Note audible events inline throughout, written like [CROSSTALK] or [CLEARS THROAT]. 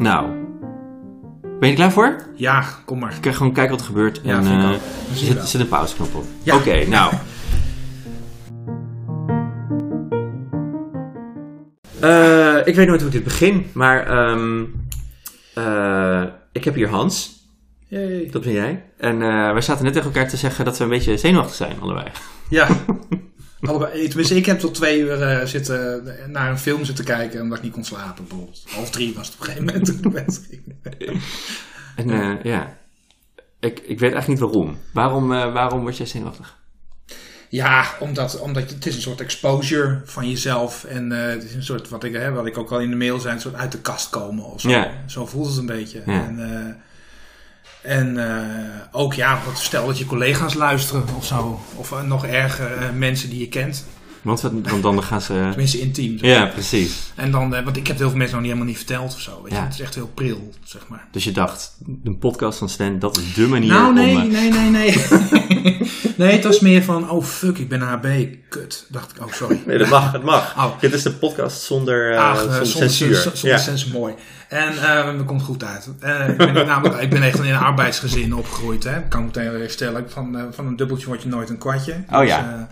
Nou, ben je er klaar voor? Ja, kom maar. Ik ga gewoon kijken wat er gebeurt. Ja, en zien zet, zet een pauzeknop op. Ja. Oké, nou. [LAUGHS] Eh, ik weet nooit hoe ik dit begin, maar ehm, eh, ik heb hier Hans. Yay. Dat ben jij. En eh wij zaten net tegen elkaar te zeggen dat we een beetje zenuwachtig zijn, allebei. Ja. [LAUGHS] Allebei. Tenminste, ik heb tot twee uur eh, zitten, naar een film zitten kijken omdat ik niet kon slapen. Bijvoorbeeld. Half drie was het op een gegeven moment. [LAUGHS] En eh, ja, ik, ik weet eigenlijk niet waarom. Waarom, eh, waarom word jij zenuwachtig? Ja, omdat, omdat je- het is een soort exposure van jezelf. En eh, het is een soort, wat ik, hè, wat ik ook al in de mail zei, een soort uit de kast komen of zo. Zo voelt het een beetje. En, eh, en eh, ook ja, wat, stel dat je collega's luisteren of zo. Of eh, nog erger, eh, mensen die je kent. Want, dan gaan ze... Tenminste intiem. Ja, precies. En dan, want ik heb heel veel mensen nog niet helemaal niet verteld of zo. Weet je? Het is echt heel pril, zeg maar. Dus je dacht, een podcast van Stan, dat is dé manier Nou, nee, om... nee, nee, nee. [LAUGHS] [LAUGHS] nee, het was meer van, oh fuck, ik ben HB. Kut. Dacht ik, oh sorry. Nee, dat mag, het mag. Oh. Dit is de podcast zonder, eh, Ach, eh, zonder zonder censuur. zonder ja. censuur, mooi. En eh dat komt goed uit. Eh, ik, ben, [LAUGHS] namelijk, ik ben echt in een arbeidsgezin opgegroeid. Hè. Kan ik meteen weer stellen. Van, eh, van een dubbeltje word je nooit een kwartje. Oh, dus, ja.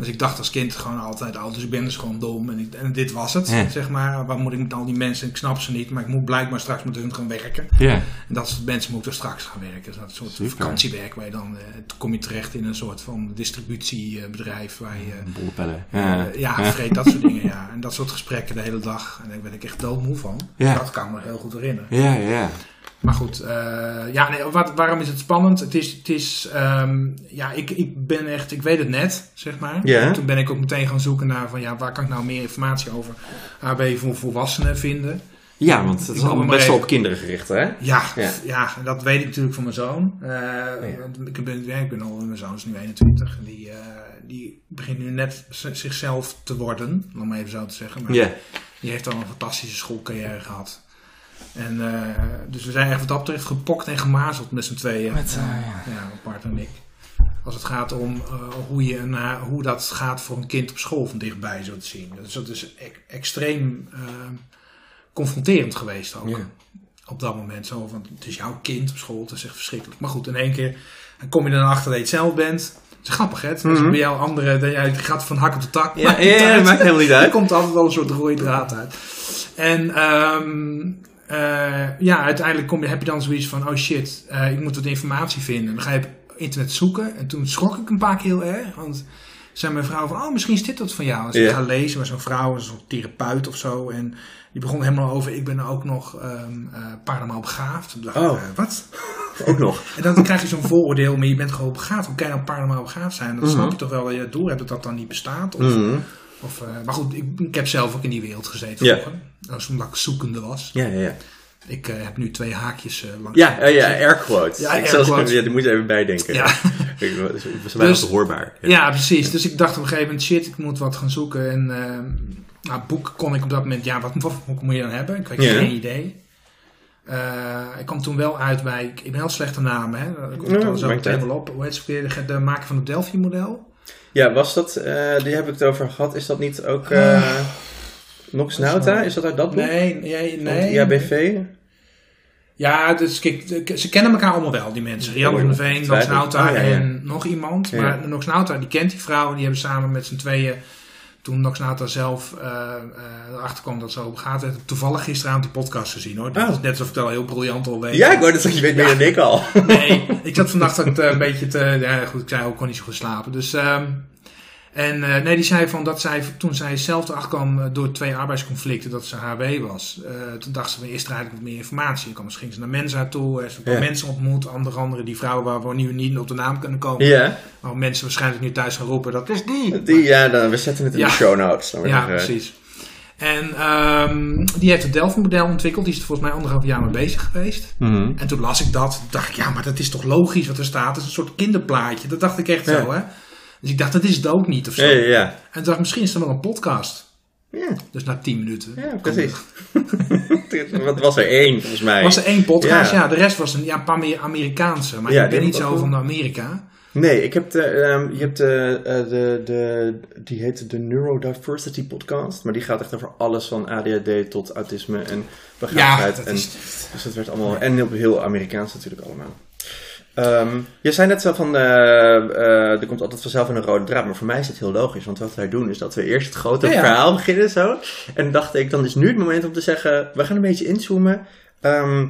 Dus ik dacht als kind gewoon altijd, oh, dus ik ben dus gewoon dom. En, ik- en dit was het, zeg maar. Waar moet ik met al die mensen? Ik snap ze niet, maar ik moet blijkbaar straks met hun gaan werken. Ja. En dat soort mensen moeten straks gaan werken. Dus dat soort Super. vakantiewerk waar je dan, eh, kom je terecht in een soort van distributiebedrijf waar je... Bollepellen. eh, Ja. ja, vreet dat soort dingen, ja. En dat soort gesprekken de hele dag. En daar ben ik echt doodmoe van. Ja. Dat kan ik me heel goed herinneren. Ja, ja. Maar goed, eh, ja, nee, wat, waarom is het spannend? Het is, het is ehm, ja, ik, ik ben echt, ik weet het net, zeg maar. Toen ben ik ook meteen gaan zoeken naar van, ja, waar kan ik nou meer informatie over AB voor volwassenen vinden? Ja, want het is allemaal best wel op kinderen gericht, hè? Ja, Ja. ja. dat weet ik natuurlijk van mijn zoon. Eh, want ik, ben, ja, ik ben al, mijn zoon is nu 21. En die, eh, die begint nu net zichzelf te worden, om maar even zo te zeggen. Maar Ja. die heeft al een fantastische schoolcarrière gehad. En, eh, dus we zijn echt wat dat betreft gepokt en gemazeld met z'n tweeën. Met, eh, ja, mijn partner en ik. Als het gaat om eh, hoe, je, hoe dat gaat voor een kind op school van dichtbij zo te zien. Dus dat is e- extreem confronterend geweest ook. Ja. Op dat moment zo van, het is jouw kind op school, het is echt verschrikkelijk. Maar goed, in één keer dan kom je dan achter dat je het zelf bent. Het is grappig, hè? Het is Mhm. bij jou andere, dat jij gaat van hak op de tak. Ja, [LAUGHS] Maakt ja, maakt helemaal niet uit. Er komt altijd wel een soort rode draad uit. En ehm, eh, ja, uiteindelijk kom je, heb je dan zoiets van: oh shit, eh, ik moet wat informatie vinden. Dan ga je op internet zoeken. En toen schrok ik een paar keer heel erg. Want zei mijn vrouw van: oh, misschien is dit wat van jou. Als ik Ja. ga lezen, was zo'n vrouw, een therapeut of zo. En die begon helemaal over: ik ben ook nog eh, paranormaal begaafd. Dacht Oh. eh, wat? [LAUGHS] Ook nog. En dan krijg je zo'n vooroordeel, maar je bent gewoon begaafd. Hoe kan je dan paranormaal begaafd zijn? Dan Mhm. snap je toch wel dat je door hebt dat dat dan niet bestaat? Of, Mhm. Of, eh, maar goed, ik, ik heb zelf ook in die wereld gezeten Ja. vroeger. Dat was omdat ik zoekende was. Ja, ja, ja. Ik eh, heb nu twee haakjes eh, langs. Ja, ja, air quotes. Ja, ik air quotes. [LAUGHS] ja, die moet je even bijdenken. Ja. [LAUGHS] Ik- Ze waren Dus- hoorbaar. Ja, precies. Dus ik dacht op een gegeven moment, shit, ik moet wat gaan zoeken. En eh nou, boek kon ik op dat moment, ja, wat, wat, wat moet je dan hebben? Ik had Ja. geen idee. Ik kwam toen wel uit bij, ik ik ben heel slechte namen, hè. Ik kom Ja, er zo meteen wel op. Hoe heet ze weer? De, de maker van het Delphi-model. Ja, was dat, eh, die heb ik het over gehad, is dat niet ook eh Nox Nauta? Is dat uit dat boek? Nee, nee, nee. IABV? Ja, dus kijk, de- ze kennen elkaar allemaal wel, die mensen. Rianne van der Veen, Nox. Nauta ja. en nog iemand. Maar Nox Nauta, die kent die vrouw. En die hebben samen met z'n tweeën, toen Nox Nauta zelf eh, eh, erachter kwam dat zo gaat, werd ik toevallig gisteravond die podcast gezien hoor. Dat Oh. is net alsof ik het al heel briljant al weet. Ja, ik wou dat je weet meer dan ik al. Nee, ik zat vannacht ook eh, een beetje te... Ja, goed, ik zei ook, kon niet zo goed slapen. Dus, ehm, en eh, nee, die zei van dat zij, toen zij zelf erachter kwam eh, door twee arbeidsconflicten, dat ze HB was. eh, toen dacht ze van eerst eigenlijk wat meer informatie. Dan misschien ze naar Mensa toe, er zijn Ja. mensen ontmoet, onder andere die vrouwen waar we nu niet op de naam kunnen komen. Ja, Maar mensen waarschijnlijk nu thuis gaan roepen, dat is die. die, ja dan, we zetten het in Ja. de show notes. Dan Ja, precies. En ehm, die heeft het Delphi-model ontwikkeld. Die is er volgens mij anderhalf jaar mee bezig geweest. mhm. En toen las ik dat. dacht ik, ja, maar dat is toch logisch wat er staat. Het is een soort kinderplaatje. Dat dacht ik echt Ja. zo, hè. Dus ik dacht, dat is het ook niet of zo. Ja, ja, ja. En toen dacht misschien is er wel een podcast. Ja, Dus na tien minuten. ja precies. [LAUGHS] Wat was er één, volgens mij? Was er één podcast? Ja. Ja, de rest was een, ja, een paar meer Amerikaanse. Maar Ja, ik ben niet zo van. Amerika. Nee, ik heb de, ehm, je hebt de, eh, de, de, die heet de Neurodiversity podcast, maar die gaat echt over alles van ADHD tot autisme en Ja, begaafdheid. dat en, is... Dus dat werd allemaal, en heel, heel Amerikaans natuurlijk allemaal. Ehm, je zei net zo van, eh, eh, er komt altijd vanzelf een rode draad, maar voor mij is het heel logisch, want wat wij doen is dat we eerst het grote Ja, ja. verhaal beginnen zo. En dan dacht ik, dan is nu het moment om te zeggen, we gaan een beetje inzoomen. Ehm,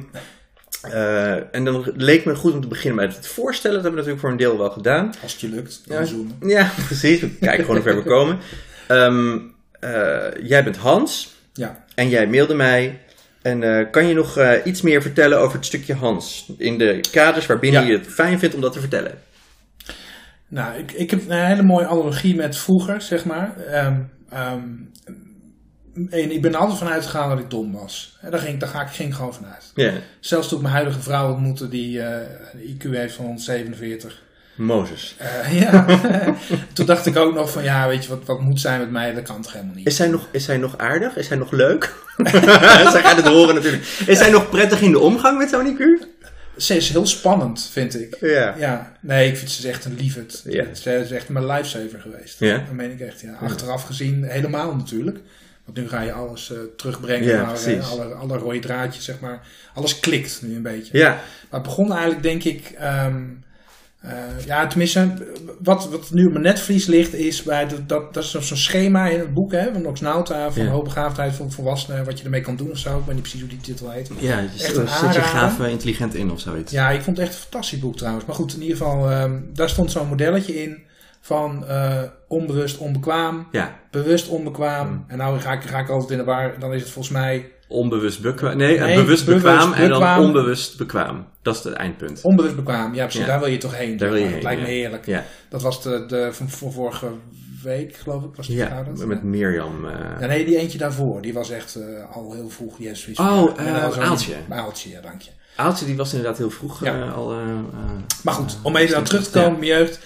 eh, en dan leek me goed om te beginnen met het voorstellen. Dat hebben we natuurlijk voor een deel wel gedaan. Als het je lukt, Ja. dan zoomen. Ja, [LAUGHS] precies. We kijken gewoon hoe ver we komen. Ehm, eh, jij bent Hans Ja. en jij mailde mij. En eh, kan je nog eh, iets meer vertellen over het stukje Hans? In de kaders waarbinnen Ja. je het fijn vindt om dat te vertellen. Nou, ik, ik heb een hele mooie analogie met vroeger, zeg maar. Ehm, ehm, en ik ben er altijd vanuit gegaan dat ik dom was. En daar ging, daar ga ik, ging ik gewoon vanuit. Ja, Zelfs toen ik mijn huidige vrouw ontmoette, die eh, een IQ heeft van 147. Mozes. Eh, [LAUGHS] ja, [LAUGHS] toen dacht ik ook nog van, ja, weet je, wat, wat moet zijn met mij? Dat kan toch helemaal niet. Is zij, nog, is zij nog aardig? Is zij nog leuk? [LAUGHS] zij gaat het horen natuurlijk. Is zij nog prettig in de omgang met zo'n IQ? Ze is heel spannend, vind ik. Ja. Ja, nee, ik vind ze echt een liefheid. Ja. Ze is echt mijn lifesaver geweest. Ja? Dat meen ik echt, ja. Achteraf gezien helemaal natuurlijk. Want nu ga je alles eh, terugbrengen Ja, naar eh, precies. alle, alle rode draadjes, zeg maar. Alles klikt nu een beetje. Ja. Maar het begon eigenlijk, denk ik... ehm, eh, ja, tenminste, wat, wat nu op mijn netvlies ligt, is bij de, dat, dat is zo'n schema in het boek hè, van Nox Nauta, van Ja. hoogbegaafdheid voor volwassenen, wat je ermee kan doen of zo. Ik weet niet precies hoe die titel heet. Ja, je Echt een zet je gaaf intelligent in of zoiets. Ja, ik vond het echt een fantastisch boek trouwens. Maar goed, in ieder geval, ehm, daar stond zo'n modelletje in van eh, onbewust onbekwaam, Ja, bewust onbekwaam. Hmm. En nou ga ik, ga ik altijd in de war, dan is het volgens mij onbewust bekwaam. Nee, Nee, bewust bewust bekwaam en dan onbewust bekwaam. Dat is het eindpunt. onbewust bekwaam. Ja, precies, Ja. daar wil je toch heen. Daar wil je Dat heen, lijkt me heerlijk. Ja, Dat was de, de van, vorige week, geloof ik, was die ja met Mirjam. eh, Ja, nee, die eentje daarvoor, die was echt eh, al heel vroeg. Zoiets Oh, zo- Aaltje. Aaltje, ja, dank je. Aaltje die was inderdaad heel vroeg Ja. al. Maar goed, om even naar terug te komen, mijn jeugd.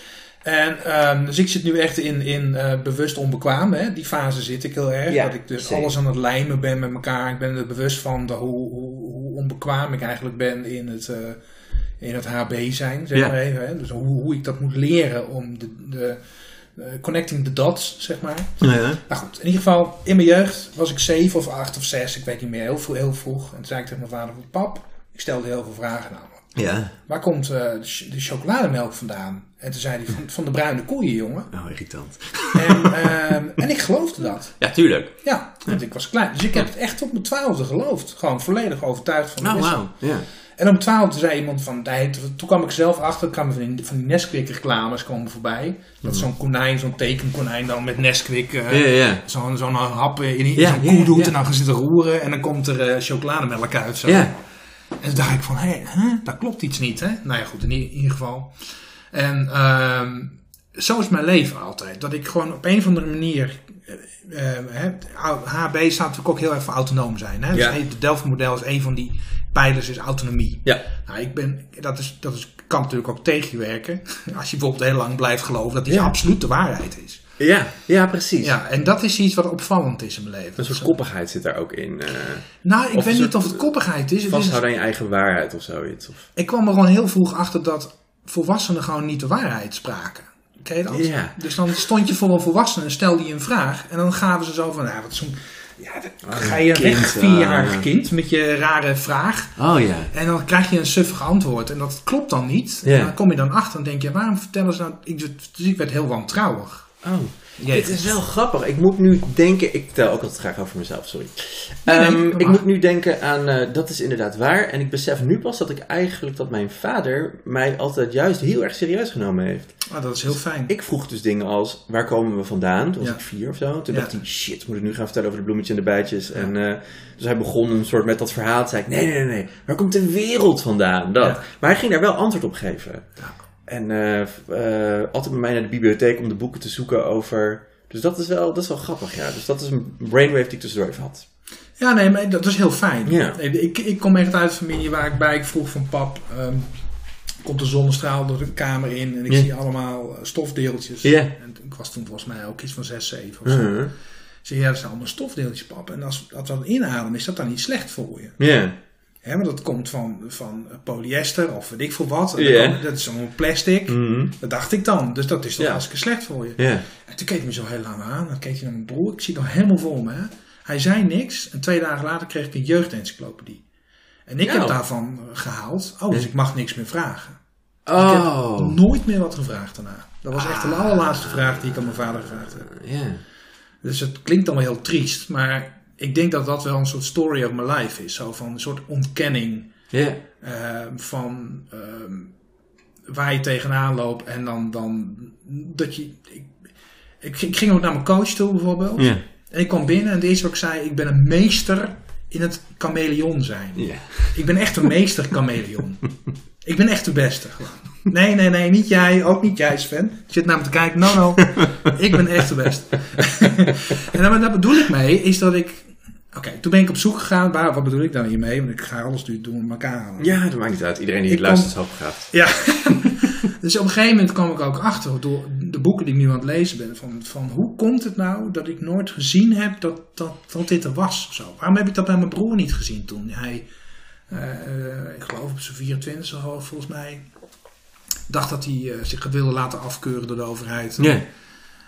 En ehm, dus ik zit nu echt in, in eh, bewust onbekwaam. Hè? Die fase zit ik heel erg. Ja, dat ik dus zeker. alles aan het lijmen ben met elkaar. Ik ben er bewust van de, hoe, hoe, hoe onbekwaam ik eigenlijk ben in het, eh, in het HB zijn. Zeg Ja. maar even, hè? Dus hoe, hoe ik dat moet leren om de, de eh, connecting the dots, zeg maar. ja. Nou goed, in ieder geval, in mijn jeugd was ik zeven of acht of zes. Ik weet niet meer, heel, vroeg, heel vroeg. En toen zei ik tegen mijn vader, pap, ik stelde heel veel vragen namelijk. Ja. Waar komt eh, de, ch- de chocolademelk vandaan? En toen zei hij, van, van de bruine koeien, jongen. Oh, irritant. En, ehm, en ik geloofde dat. Ja, tuurlijk. Ja, want ik was klein. Dus ik heb het echt tot mijn twaalfde geloofd. Gewoon volledig overtuigd van de Oh, wauw. Ja. En mijn twaalfde zei iemand van, nee, toen kwam ik zelf achter, kwamen van die, van die Nesquik reclames komen voorbij. Dat is zo'n konijn, zo'n tekenkonijn dan met Nesquik. eh, Ja. Zo'n zo'n hap in, in zo'n koe doet en dan gaan zitten roeren en dan komt er eh, chocolademelk uit. Zo. En toen dacht ik van, hé, hè, daar klopt iets niet. Hè? Nou ja, goed, in, ieder geval. En ehm, zo is mijn leven altijd. Dat ik gewoon op een of andere manier... eh, eh, hè, HB staat natuurlijk ook heel erg voor autonoom zijn. Hè? Ja. Dus het Delft-model is een van die pijlers, is autonomie. Ja. Nou, ik ben, dat, is, dat is, kan natuurlijk ook tegen je werken. [LAUGHS] Als je bijvoorbeeld heel lang blijft geloven dat die Ja. absoluut de waarheid is. Ja, ja, precies. Ja, en dat is iets wat opvallend is in mijn leven. Een soort koppigheid zit daar ook in. eh Nou, ik weet niet of het koppigheid is. Vasthouden aan je eigen waarheid of zoiets. Of... ik kwam er gewoon heel vroeg achter dat volwassenen gewoon niet de waarheid spraken. Ken je dat? Ja. Dus dan stond je voor een volwassene en stelde je een vraag. En dan gaven ze zo van, nou, wat is zo'n... Ja, dan ga je een weg, kind, vierjarig kind, met je rare vraag. Oh ja. En dan krijg je een suffig antwoord. En dat klopt dan niet. En dan kom je dan achter en denk je, waarom vertellen ze nou... Ik, dus ik werd heel wantrouwig. Oh. Jezus. Dit is wel grappig. Ik moet nu denken. Ik vertel ook altijd graag over mezelf, sorry. Nee, Ehm, ik moet nu denken aan. eh, dat is inderdaad waar. En ik besef nu pas dat ik eigenlijk. dat mijn vader mij altijd juist heel erg serieus genomen heeft. Ah, dat is heel fijn. Ik vroeg dus dingen als: waar komen we vandaan? Toen was Ja. ik vier of zo. Toen Ja. dacht hij: shit, moet ik nu gaan vertellen over de bloemetjes en de bijtjes? En eh, dus hij begon een soort met dat verhaal. Toen zei ik: nee, nee, nee, nee. Waar komt de wereld vandaan? Dat. Maar hij ging daar wel antwoord op geven. Ja. En eh, eh, altijd met mij naar de bibliotheek om de boeken te zoeken over. Dus dat is wel, dat is wel grappig, ja. Dus dat is een brainwave die ik tussendoor even had. Ja, nee, maar dat is heel fijn. Ja. Ik, ik kom echt uit een familie waar ik bij ik vroeg van pap... ehm, komt de zonnestraal door de kamer in en ik Ja. zie allemaal eh, stofdeeltjes. Ja. En ik was toen volgens mij ook iets van 6, 7 of zo. Ik zei, ja, dat zijn allemaal stofdeeltjes, pap. En als, als we dat inademen, is dat dan niet slecht voor je? Ja. Hè, maar dat komt van, van polyester of weet ik veel wat. Dat, is allemaal plastic. Mhm. Dat dacht ik dan. Dus dat is toch hartstikke slecht voor je. Ja. En toen keek hij me zo heel lang aan. Dan keek hij naar mijn broer. Ik zie het nog helemaal voor me. Hè. Hij zei niks. En twee dagen later kreeg ik een jeugdencyclopedie. En ik Nou. heb daarvan eh, gehaald. Oh, dus ik mag niks meer vragen. Oh. Nooit meer wat gevraagd daarna. Dat was echt de Ah. allerlaatste vraag die ik aan mijn vader gevraagd heb. Ja. Dus het klinkt dan wel heel triest. Maar ik denk dat dat wel een soort story of my life is. Zo van een soort ontkenning Ja. eh, van ehm, waar je tegenaan loopt. En dan, dan dat je... Ik, ik, ging ook naar mijn coach toe bijvoorbeeld. Ja. En ik kwam binnen en het eerste wat ik zei... Ik ben een meester in het chameleon zijn. Ja. Ik ben echt een meester chameleon. [LAUGHS] ik ben echt de beste gewoon. Nee, nee, nee, niet jij. Ook niet jij, Sven. Je zit naar me te kijken. No, no. [LAUGHS] ik ben echt de beste. [LAUGHS] en daar, daar bedoel ik mee, is dat ik... Oké, toen ben ik op zoek gegaan. Waar, wat bedoel ik daar hiermee? Want ik ga alles nu doen met elkaar. Ja, dat maakt niet uit. Iedereen die het luistert is hoogbegaafd. Ja. [LAUGHS] dus op een gegeven moment kwam ik ook achter, door de boeken die ik nu aan het lezen ben, van, van hoe komt het nou dat ik nooit gezien heb dat, dat, dat dit er was? Of zo? Waarom heb ik dat bij mijn broer niet gezien toen hij, eh, ik geloof op zijn 24 zo volgens mij, dacht dat hij eh, zich wilde laten afkeuren door de overheid. Ja.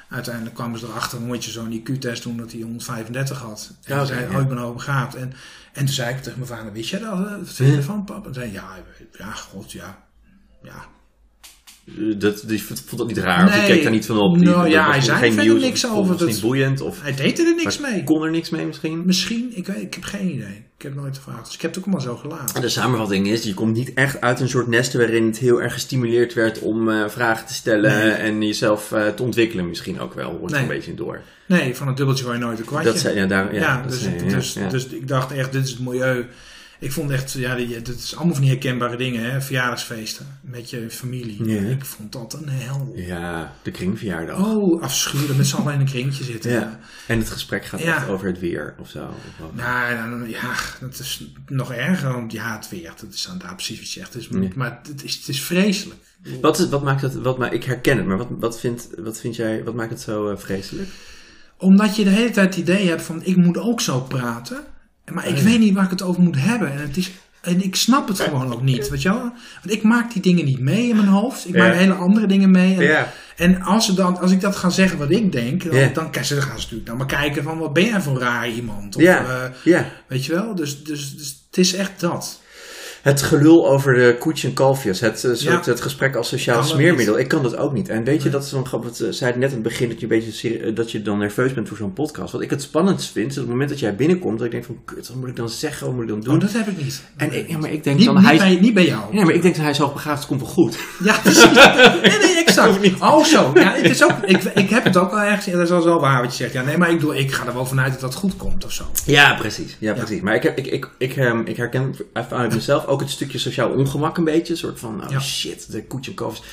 Uiteindelijk kwamen ze erachter, moet je zo'n IQ-test doen dat hij 135 had. En Ja, zei hij, ja. oh, ik ben hoogbegaafd. En, en toen zei ik tegen mijn vader, wist jij dat? eh? Je Ja. ervan, papa? En zei ja, ja, god, ja. Ja, Dat, die vond dat niet raar. of die Nee. keek daar niet van op. Die, Nou, ja, was hij zei geen nieuws, niks over. was Dat- niet boeiend. Of hij deed er niks mee. kon er niks mee misschien. Misschien, ik, ik heb geen idee. Ik heb nooit gevraagd. Dus ik heb het ook maar zo gelaten. De samenvatting is, je komt niet echt uit een soort nest waarin het heel erg gestimuleerd werd om eh, vragen te stellen Nee. en jezelf eh, te ontwikkelen misschien ook wel. Hoort Nee. een beetje door. Nee, van een dubbeltje waar je nooit een kwartje. Dat zei, ja, daar, ja, ja, dat dus, zei ja, dus, dus ik dacht echt, dit is het milieu. Ik vond echt, ja, die, dit is allemaal van die herkenbare dingen, hè. Verjaardagsfeesten met je familie. Ja. Ik vond dat een hel. Ja, de kringverjaardag. Oh, afschuwelijk met z'n allen in een kringetje zitten. Ja. En het gesprek gaat Ja. echt over het weer of zo. Of. Nou, ja, dat is nog erger, want ja, het weer, dat is inderdaad precies wat je zegt. Het Ja. Maar het is, het is vreselijk. Wat, is, wat maakt het, wat, ma- ik herken het, maar wat, wat, vind, wat vind jij, wat maakt het zo eh, vreselijk? Omdat je de hele tijd het idee hebt van ik moet ook zo praten. Maar ik weet niet waar ik het over moet hebben. En, het is, en ik snap het gewoon ook niet. Weet je wel? Want ik maak die dingen niet mee in mijn hoofd. Ik Ja. maak hele andere dingen mee. En, Ja. en als, ze dan, als ik dat ga zeggen wat ik denk, dan, Ja. dan, gaan ze dan gaan ze natuurlijk naar me kijken van wat ben jij voor een raar iemand. Of, Ja. eh, Ja. weet je wel? Dus, dus, dus het is echt dat. Het gelul over de koetje en kalfjes. Het, eh, soort, Ja. het gesprek als sociaal smeermiddel. Ik kan dat ook niet. En weet je, dat is zo'n grap. Het eh, zei het net aan het begin dat je, een beetje eh, dat je dan nerveus bent voor zo'n podcast. Wat ik het spannendst vind, is op het moment dat jij binnenkomt. Dat ik denk van, kut, wat moet ik dan zeggen? Wat moet ik dan doen? Oh, dat heb ik niet. en ik, ja, maar ik denk niet, dan, niet, hij... bij, niet bij jou. Nee, maar ik denk dat hij is hoogbegaafd, het komt wel goed. Ja, [LAUGHS] precies. Nee, nee, exact. Oh, zo. Ja, het is ook, ik, ik heb het ook wel ergens. Dat is wel wel waar wat je zegt. Ja, nee, maar ik, doe, ik ga er wel vanuit dat dat goed komt of zo. Ja, precies. Ja, precies. Maar ik, heb, ik, ik, ik, ehm, ik herken uit mezelf ook het stukje sociaal ongemak een beetje. Een soort van, oh Ja. shit, de koetje en kalfjes.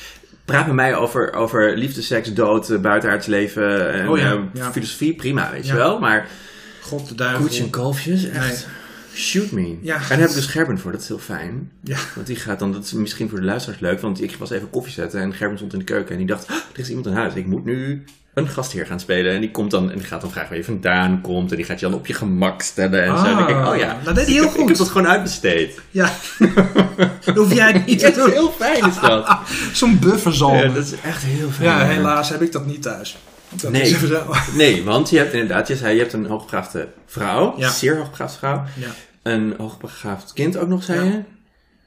Praat met mij over, over liefde, seks, dood, eh, buitenaards leven en Oh ja, eh, ja. filosofie. Prima, weet je wel. Maar God de duivel. Shoot me. Ja. En daar heb ik dus Gerben voor, dat is heel fijn. Ja. Want die gaat dan, dat is misschien voor de luisteraars leuk, want ik was even koffie zetten en Gerben stond in de keuken en die dacht, "Ah, er is iemand in huis, ik moet nu een gastheer gaan spelen. En die komt dan, en die gaat dan vragen waar je vandaan komt en die gaat je dan op je gemak stellen en zo. Dan denk ik, oh ja, dat deed hij ik heel heb- Ik heb goed. dat gewoon uitbesteed. Ja. Dan [LAUGHS] hoef jij het niet te Ja, doen. heel fijn is dat. [LAUGHS] Zo'n bufferzalm. Ja, Ja, dat is echt heel fijn. helaas heb ik dat niet thuis. Dat Nee. [LAUGHS] Nee, want je hebt inderdaad, je zei, je hebt een hoogbegaafde vrouw, Ja. zeer hoogbegaafde vrouw. Ja. Een hoogbegaafd kind ook nog, zei Ja. je?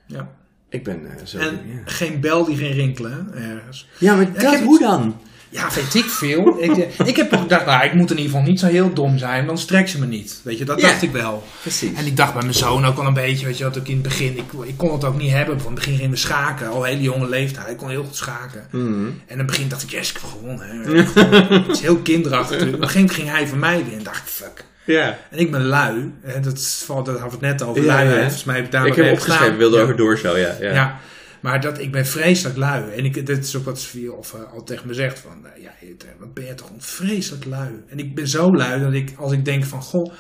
ja. Ik ben eh, zo... En ja. geen bel die geen rinkelen, ergens. ja, maar ik dat, heb hoe dan? Ja, weet ik veel. ik, ik heb gedacht, nou, ik moet in ieder geval niet zo heel dom zijn, dan strekt ze me niet. Weet je, dat dacht ik wel. Precies. En ik dacht bij mijn zoon ook wel een beetje, weet je wat, ook in het begin, ik, ik kon het ook niet hebben. Van het begin gingen we schaken, al hele jonge leeftijd, ik kon heel goed schaken. Mhm. En in het begin dacht ik, yes, ik heb gewonnen. Het is heel kinderachtig. Op een gegeven moment ging hij van mij winnen en dacht ik, fuck. Ja. En ik ben lui, hè, dat, is, daar hadden we het net over, Ja, lui. ja. Volgens mij heb ik daar Ik heb even opgeschreven, gedaan. wilde Ja. over doorshow, ja. ja. Ja, maar dat, ik ben vreselijk lui. En ik, dit is ook wat Sofie of, eh, al tegen me zegt. Van, eh, ja, wat ben je toch een vreselijk lui. En ik ben zo lui dat ik, als ik denk van, goh,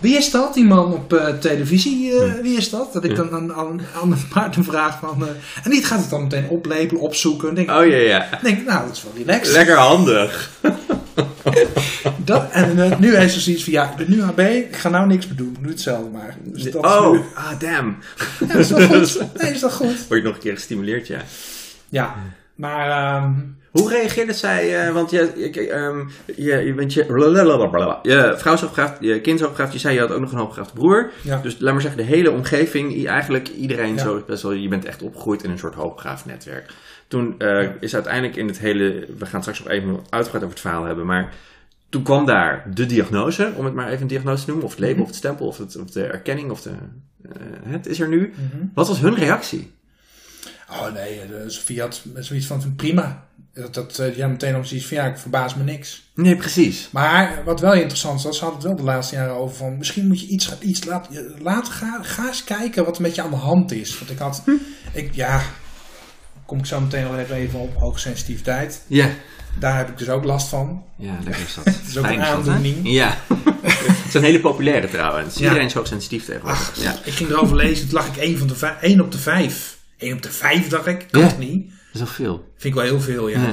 wie is dat, die man op eh, televisie? wie is dat? Dat ik dan aan, aan, aan mijn partner vraag van... en die gaat het dan meteen oplepelen, opzoeken. En denk, Oh ja, ja. denk ik, nou, dat is wel relaxed. Lekker handig. [LAUGHS] [LAUGHS] Dat, en eh, nu heeft ze zoiets van, ja, ik ben nu AB, ik ga nou niks meer doen. Doe hetzelfde maar. Dus dat is oh, nu- ah, damn. ja, is dat goed? [LAUGHS] Nee, is dat goed? Word je nog een keer gestimuleerd, ja. Ja, maar ehm, Hoe reageerde zij? eh, want je, je, ehm, je, je, bent je, je vrouw is hoogbegaafd, je kind is hoogbegaafd. Je zei je had ook nog een hoogbegaafde broer. ja. Dus laat maar zeggen, de hele omgeving, eigenlijk iedereen Ja. zo best wel, je bent echt opgegroeid in een soort hoogbegaafd netwerk. Toen eh, is uiteindelijk in het hele, we gaan straks nog even uitgebreid over het verhaal hebben, maar toen kwam daar de diagnose, om het maar even een diagnose te noemen, of het label, of het stempel, of, het, of de erkenning, of de, eh, het is er nu. Mhm. Wat was hun reactie? Oh nee, eh, Sofie had zoiets van, prima. Dat, dat, ja, meteen om zoiets van, ja, ik verbaas me niks. Nee, precies. Maar wat wel interessant was, ze hadden het wel de laatste jaren over van, misschien moet je iets, iets laten, laten ga, ga eens kijken wat er met je aan de hand is. Want ik had, ik, ja, kom ik zo meteen al even op, hoogsensitiviteit. Ja. Daar heb ik dus ook last van. Ja, lekker is [LAUGHS] dat. is ook een dat, aandoening. Ja. het is een hele populaire trouwens. Ja. Iedereen is hoogsensitief tegenwoordig. Ach, ja. ik ging erover lezen, toen lag ik één, van de één op de vijf. Één op de vijf dacht ik, kan het niet. Dat is al veel. Vind ik wel heel veel, ja.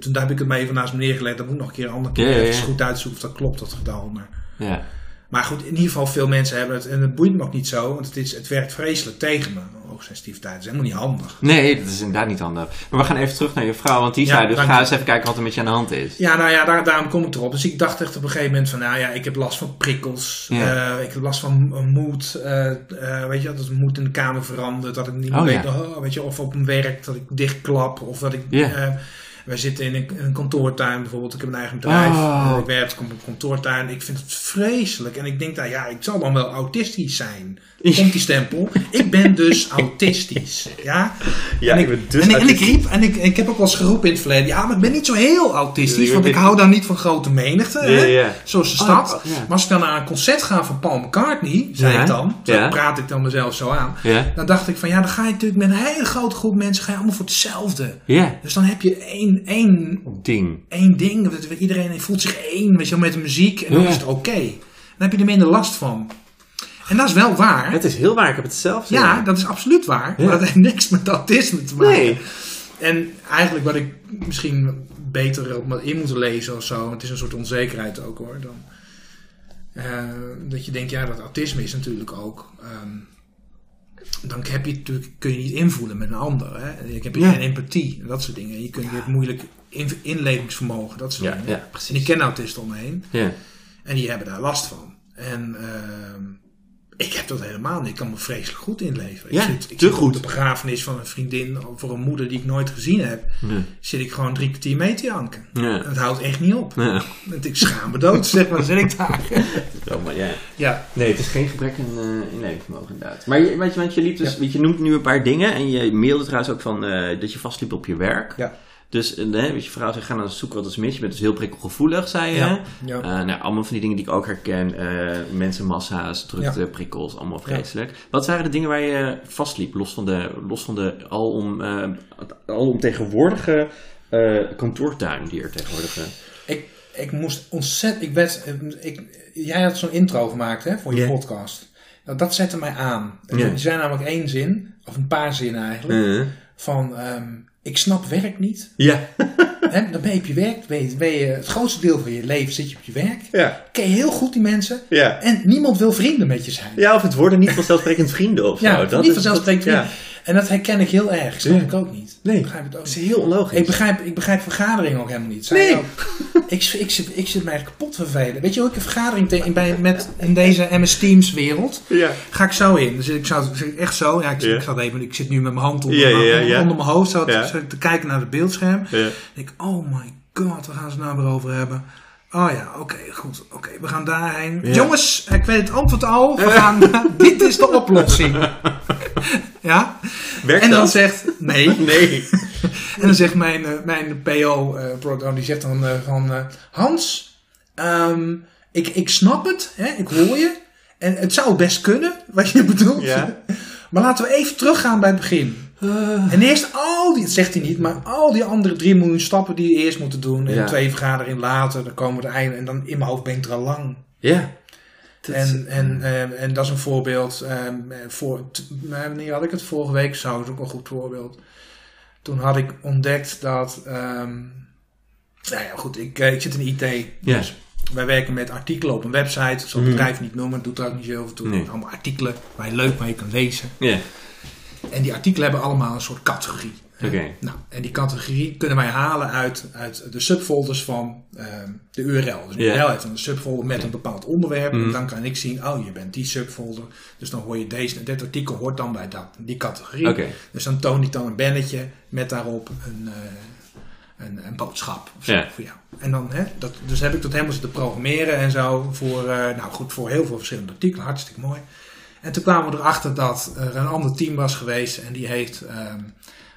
Toen heb ik het maar even naast me neergelegd. Dat moet ik nog een keer een andere keer Ja, even goed uitzoeken of dat klopt, dat getal. Maar, Ja. maar goed, in ieder geval veel mensen hebben het. En het boeit me ook niet zo, want het, is, het werkt vreselijk tegen me. Hoogsensitiviteit is helemaal niet handig. Nee, dat is inderdaad niet handig. Maar we gaan even terug naar je vrouw, want die Ja, zei dus ga eens even kijken wat er met je aan de hand is. Ja, nou ja, daar, daarom kom ik erop. Dus ik dacht echt op een gegeven moment van, nou ja, ik heb last van prikkels. Ja. Eh, ik heb last van moed. eh, eh, weet je, dat het moed in de kamer verandert. Dat ik niet meer Oh, weet, ja. oh, weet je, of op mijn werk dat ik dichtklap. Of dat ik... Eh, wij zitten in een, een kantoortuin bijvoorbeeld. Ik heb een eigen bedrijf. Oh. Ik werk op een kantoortuin. Ik vind het vreselijk. En ik denk, nou ja, ik zal dan wel autistisch zijn. Komt die stempel. Ik ben dus [LAUGHS] autistisch. Ja? Ja, en ik ik, ben dus en, ik, en ik riep, en ik, ik heb ook wel eens geroepen in het verleden. Ja, maar ik ben niet zo heel autistisch. Want ik hou dan niet van grote menigte. Ja, hè? ja. Zoals de Oh, stad. oh, ja. Maar als ik dan naar een concert ga van Paul McCartney, zei Ja. ik dan. Zo praat ik dan mezelf zo aan. Ja. Dan dacht ik van ja, dan ga je natuurlijk met een hele grote groep mensen ga je allemaal voor hetzelfde. Ja. Dus dan heb je één, één, Ding. één ding. dat Iedereen voelt zich één, weet je wel, met de muziek. En dan Ja. is het oké. Dan heb je er minder last van. En dat is wel waar. Het is heel waar, ik heb het zelf Ja, dat is absoluut waar. Ja. Maar dat heeft niks met autisme te maken. Nee. En eigenlijk wat ik misschien beter op me in moet lezen of zo. Het is een soort onzekerheid ook hoor. Dan, eh, dat je denkt, ja, dat autisme is natuurlijk ook. ehm, dan heb je natuurlijk, kun je niet invoelen met een ander. Hè? Ik heb Ja. geen empathie, dat soort dingen. Je, kunt, je hebt moeilijk in, inlevingsvermogen, dat soort Ja, dingen. ja, En ik precies. ken autisten om me heen. Ja. En die hebben daar last van. En ehm, ik heb dat helemaal niet. Ik kan me vreselijk goed inleven. Ja, ik zit, ik te zit goed. op de begrafenis van een vriendin voor een moeder die ik nooit gezien heb. Zit ik gewoon drie kwartier mee te janken. En Ja. het houdt echt niet op. Ja. Want Ik schaam me dood, zeg maar. Zit ik daar. [LAUGHS] Oh, maar ja. Ja, Nee, het is geen gebrek aan uh, inlevingsvermogen inderdaad. Maar je, weet je, want je liep dus, Ja. weet je, je noemt nu een paar dingen en je mailde trouwens ook van eh, dat je vastliep op je werk. Ja. Dus eh, hè, weet je, vrouw zegt, ga naar zoeken wat is mis. Je bent dus heel prikkelgevoelig, zei je. Ja. Ja. Eh, nou, allemaal van die dingen die ik ook herken. eh mensenmassa's, drukte, Ja. prikkels, allemaal vreselijk. Wat waren de dingen waar je vastliep, los van de, los van de alom, eh alomtegenwoordige eh kantoortuin die er tegenwoordig... eh, ik, ik moest ontzettend... Ik werd, ik, jij had zo'n intro gemaakt hè, voor je podcast. Nou, dat zette mij aan. Er zijn namelijk één zin, of een paar zinnen eigenlijk, eh, van... ehm, ik snap werk niet. ja. [LAUGHS] Hè, dan ben je op je werk. Ben je, ben je, het grootste deel van je leven zit je op je werk. Ja. Ken je heel goed die mensen. Ja. En niemand wil vrienden met je zijn. Ja, of het worden niet vanzelfsprekend vrienden of zo. Ja, dat niet is- vanzelfsprekend vrienden. En dat herken ik heel erg. Snap Ja. ik ook niet. Nee. Ik begrijp het ook Dat is heel onlogisch. Ik begrijp, ik begrijp vergaderingen ook helemaal niet. Zij Nee. ook. [LAUGHS] ik, ik, zit, ik zit mij kapot vervelen. Weet je hoe ik een vergadering te- in, bij, met, in deze MS Teams wereld? Ja. Ga ik zo in. Dus ik zou ik echt zo. Ja, ik, zit, Ja. ik, zat even, ik zit nu met mijn hand onder, Ja, mijn, ja, ja. onder mijn hoofd. Zo, te- zo te kijken naar het beeldscherm. Ja. Ik denk, oh my god, waar gaan ze nou weer over hebben? Oh ja, oké, goed. Oké, we gaan daarheen. Ja. Jongens, ik weet het antwoord al. We gaan, [LAUGHS] dit is de oplossing. ja? Werkt En dan dat? zegt, nee. [LAUGHS] Nee. En dan zegt mijn, eh, mijn PO, eh, die zegt dan eh, van... Hans, ehm, ik, ik snap het, hè, ik hoor je. En het zou best kunnen, [LAUGHS] wat je bedoelt. Ja. Maar laten we even teruggaan bij het begin. [SIGHS] En eerst al die, dat zegt hij niet, maar al die andere drie miljoen stappen die je eerst moet doen. En Ja. twee vergaderingen later, dan komen we het einde. En dan in mijn hoofd ben ik er al lang. Ja. Dat is- En, en, eh, en dat is een voorbeeld. ehm, voor, wanneer had ik het? Vorige week zou het ook een goed voorbeeld. Toen had ik ontdekt dat. ehm, Nou ja, goed, ik, eh, ik zit in IT. Ja. Dus wij werken met artikelen op een website. Ik zal het Mhm. bedrijf niet noemen, het doet er ook niet zo heel veel toe. Nee. Allemaal artikelen waar je leuk mee kan lezen. Ja, En die artikelen hebben allemaal een soort categorie. oké. Nou, en die categorie kunnen wij halen uit, uit de subfolders van ehm, de URL. Dus de. URL heeft een subfolder met een bepaald onderwerp. Mhm. En dan kan ik zien, oh, je bent die subfolder. Dus dan hoor je deze, dit artikel hoort dan bij dat, die categorie. Dus dan toont hij dan een bannetje met daarop een, eh, een, een boodschap of zo Ja. voor jou. En dan, hè, dat, dus heb ik dat helemaal zitten programmeren en zo voor, eh, nou goed, voor heel veel verschillende artikelen. Hartstikke mooi. En toen kwamen we erachter dat er een ander team was geweest en die heeft ehm,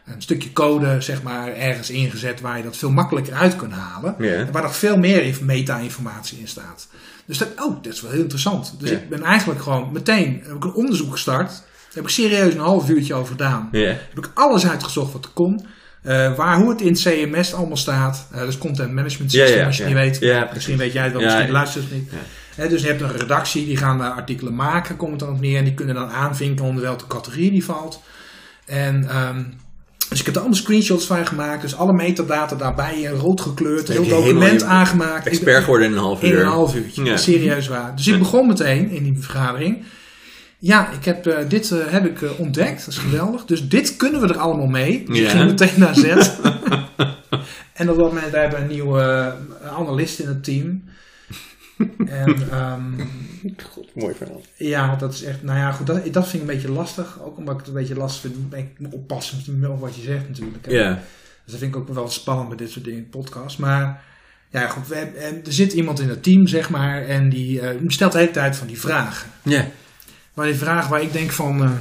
een stukje code, zeg maar, ergens ingezet waar je dat veel makkelijker uit kunt halen. En waar nog veel meer inf- meta-informatie in staat. Dus dat, oh, dat is wel heel interessant. Dus ik ben eigenlijk gewoon meteen heb ik een onderzoek gestart. Daar heb ik serieus een half uurtje over gedaan. Heb ik alles uitgezocht wat er kon. Eh, waar, hoe het in het CMS allemaal staat. Eh dus Content Management ja, als je niet weet. Misschien weet jij het wel, misschien luistert het niet. Dus je hebt een redactie, die gaan daar artikelen maken, komt dan op neer. En die kunnen dan aanvinken onder welke categorie die valt. En... ehm, dus ik heb er allemaal screenshots van gemaakt. Dus alle metadata daarbij in rood gekleurd. Heel document aangemaakt. Expert geworden in een half in uur. een half uurtje. Ja. Serieus waar. Dus ik begon meteen in die vergadering. Ja, ik heb, eh, dit eh, heb ik eh, ontdekt. Dat is geweldig. Dus dit kunnen we er allemaal mee. Dus ik ging meteen naar zet. [LAUGHS] en op dat moment wij hebben een nieuwe eh, analist in het team. En ehm, God, mooi verhaal. ja, dat is echt... Nou ja, goed. Dat, dat vind ik een beetje lastig. Ook omdat ik het een beetje lastig vind. Ik moet oppassen met wat je zegt natuurlijk. Ja. Dus dat vind ik ook wel spannend met dit soort dingen, podcast. Maar ja, goed, we hebben- en er zit iemand in het team, zeg maar, en die eh, stelt de hele tijd van die vragen. Ja. Maar die vraag waar ik denk van, eh, Eh, eh,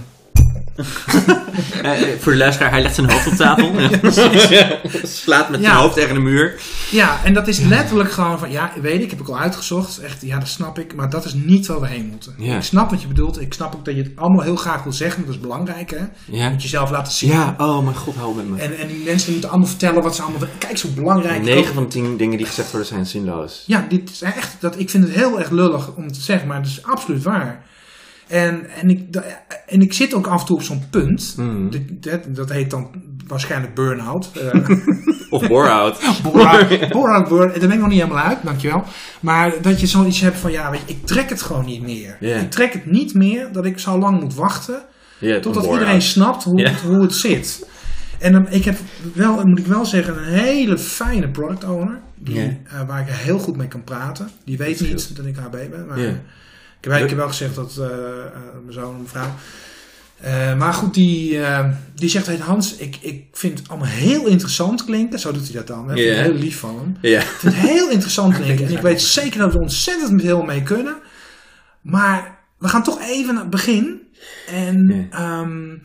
[LAUGHS] voor de luisteraar, hij legt zijn hoofd op tafel. [LAUGHS] Slaat met Ja. zijn hoofd tegen de muur. ja, en dat is letterlijk gewoon van, ja, weet ik, heb ik al uitgezocht. Echt, ja, dat snap ik, maar dat is niet waar we heen moeten. Ja. Ik snap wat je bedoelt, ik snap ook dat je het allemaal heel graag wil zeggen, dat is belangrijk, hè. Je moet jezelf laten zien. Ja, oh mijn god, hou met me. En, en die mensen die moeten allemaal vertellen wat ze allemaal... Kijk, zo belangrijk. 9 van 10 dingen die gezegd worden zijn zinloos. Ja, dit is echt, dat, ik vind het heel erg lullig om te zeggen, maar het is absoluut waar. En, en, ik, en ik zit ook af en toe op zo'n punt. Mm. Dit- Dat, dat heet dan waarschijnlijk burn-out. Eh, [LAUGHS] Of bore-out. [LAUGHS] Bore-out. Daar ben ik nog niet helemaal uit, dankjewel. Maar dat je zoiets hebt van, ja, weet je, ik trek het gewoon niet meer. Ik trek het niet meer dat ik zo lang moet wachten totdat iedereen snapt hoe, het, hoe het zit. En dan, ik heb wel, moet ik wel zeggen, een hele fijne product owner. Die, eh, waar ik heel goed mee kan praten. Die weet Dat niet dat ik HB ben. Maar heb, ik heb wel gezegd dat eh, eh, mijn zoon en mijn vrouw. Eh, maar goed, die, eh, die zegt: hey, Hans, ik, ik vind het allemaal heel interessant klinken. Zo doet hij dat dan. hè. Ik vind het Ja. heel lief van hem. Ja. Ik vind het heel interessant klinken. En ik weet zeker dat we ontzettend met heel mee kunnen. Maar we gaan toch even naar het begin. En ehm,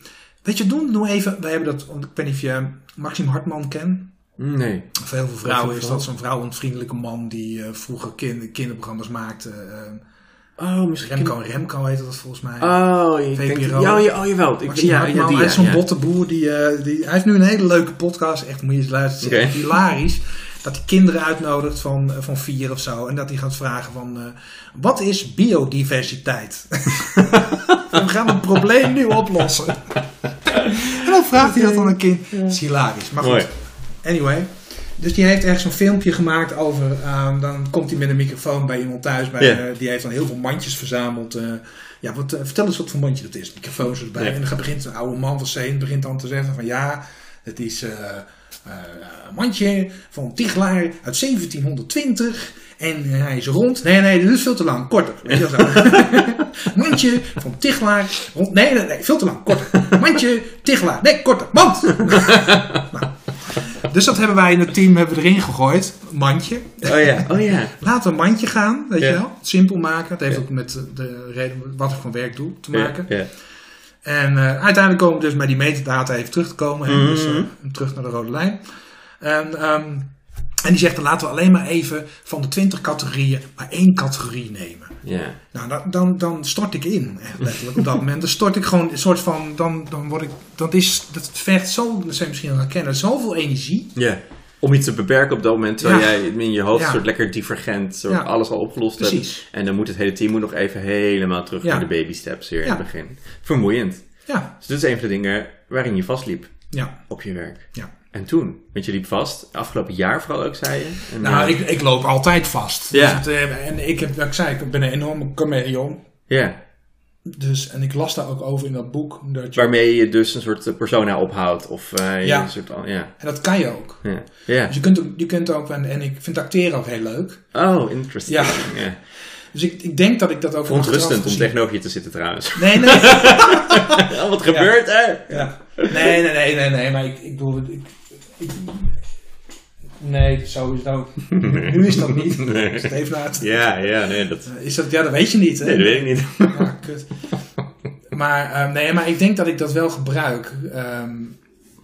weet je, doen we even. We hebben dat, ik weet niet of je Maxim Hartman kent. Nee. Voor heel veel vrouwen is dat zo'n vrouwenvriendelijke man die eh, vroeger kind, kinderprogramma's maakte. Oh, misschien. Remco Remco heette dat volgens mij. Oh, ik denk... VPRO. Ja, ja, oh, jawel. Ik, ja, ja, die, hij is zo'n botte boer. Die, eh, die, hij heeft nu een hele leuke podcast. Echt, moet je eens luisteren. Het is hilarisch. Dat hij kinderen uitnodigt van, eh, van vier of zo. En dat hij gaat vragen van... eh, wat is biodiversiteit? [LAUGHS] We gaan het probleem nu oplossen. [LAUGHS] en dan vraagt hij dat aan een kind. Dat is hilarisch. Maar goed, Mooi. anyway. Dus die heeft echt zo'n filmpje gemaakt over... ehm, dan komt hij met een microfoon bij iemand thuis. Bij, eh, die heeft dan heel veel mandjes verzameld. eh, ja, wat, eh, vertel eens wat voor mandje dat is. Microfoons erbij. En dan begint een oude man van Zeen begint dan te zeggen van... Ja, het is een mandje van Tichelaar uit 1720... En hij is rond. Nee, nee, dit is veel te lang. Korter. Weet je wel zo. [LAUGHS] Mandje van Tichelaar. Rond. Nee, nee, nee, veel te lang. Korter. Mandje, Tichelaar. Nee, korter. Mand! [LAUGHS] Nou, [LAUGHS] dus dat hebben wij in het team hebben we erin gegooid. Mandje. Oh ja, [LAUGHS] oh ja. Laten we een mandje gaan, weet Ja. je wel. Simpel maken. Het heeft ook met de reden wat ik van werk doe te maken. Ja. En eh, uiteindelijk komen we dus bij die metadata even terug te komen. Mhm. Dus eh, terug naar de rode lijn. En, ehm, en die zegt, dan laten we alleen maar even van de 20 categorieën maar één categorie nemen. Ja. Nou, dan, dan, dan stort ik in, echt letterlijk op dat moment. Dan stort ik gewoon een soort van, dan, dan word ik, dat is, dat vergt zo, dat zijn misschien wel herkennen, zoveel energie. Ja. Om iets te beperken op dat moment, terwijl Ja. jij in je hoofd Ja. soort lekker divergent, soort Ja. alles al opgelost hebt. Precies. En dan moet het hele team moet nog even helemaal terug naar de baby steps weer in het begin. Vermoeiend. Ja, Dus dit is een van de dingen waarin je vastliep ja, op je werk. ja. En toen? Want je liep vast. Afgelopen jaar vooral ook, zei je. En, Nou, eh, ik, ik loop altijd vast. Ja. Dus het, eh, en ik heb, wat ik zei, ik ben een enorme chameleon. Ja, Dus, en ik las daar ook over in dat boek. Dat je, waarmee je dus een soort eh, persona ophoudt. Of Ja. een soort... ja. en dat kan je ook. Ja. ja. Dus je kunt, ook- je kunt ook, en, en ik vind acteren ook heel leuk. Oh, interesting. Ja. Ja. Dus ik, ik denk dat ik dat ook achteraf om tegenover je te zitten trouwens. Nee, nee. [LAUGHS] Oh, wat gebeurt er? ja. Nee, nee, nee, nee, nee, maar ik, ik bedoel, ik, nee, sowieso. [LAUGHS] Nu is dat niet. Nee. Is het even uit. Ja, ja, nee, dat, Is dat, ja, dat weet je niet. Hè? nee, dat weet ik niet. Ah, kut. Maar, ehm, nee, maar ik denk dat ik dat wel gebruik ehm,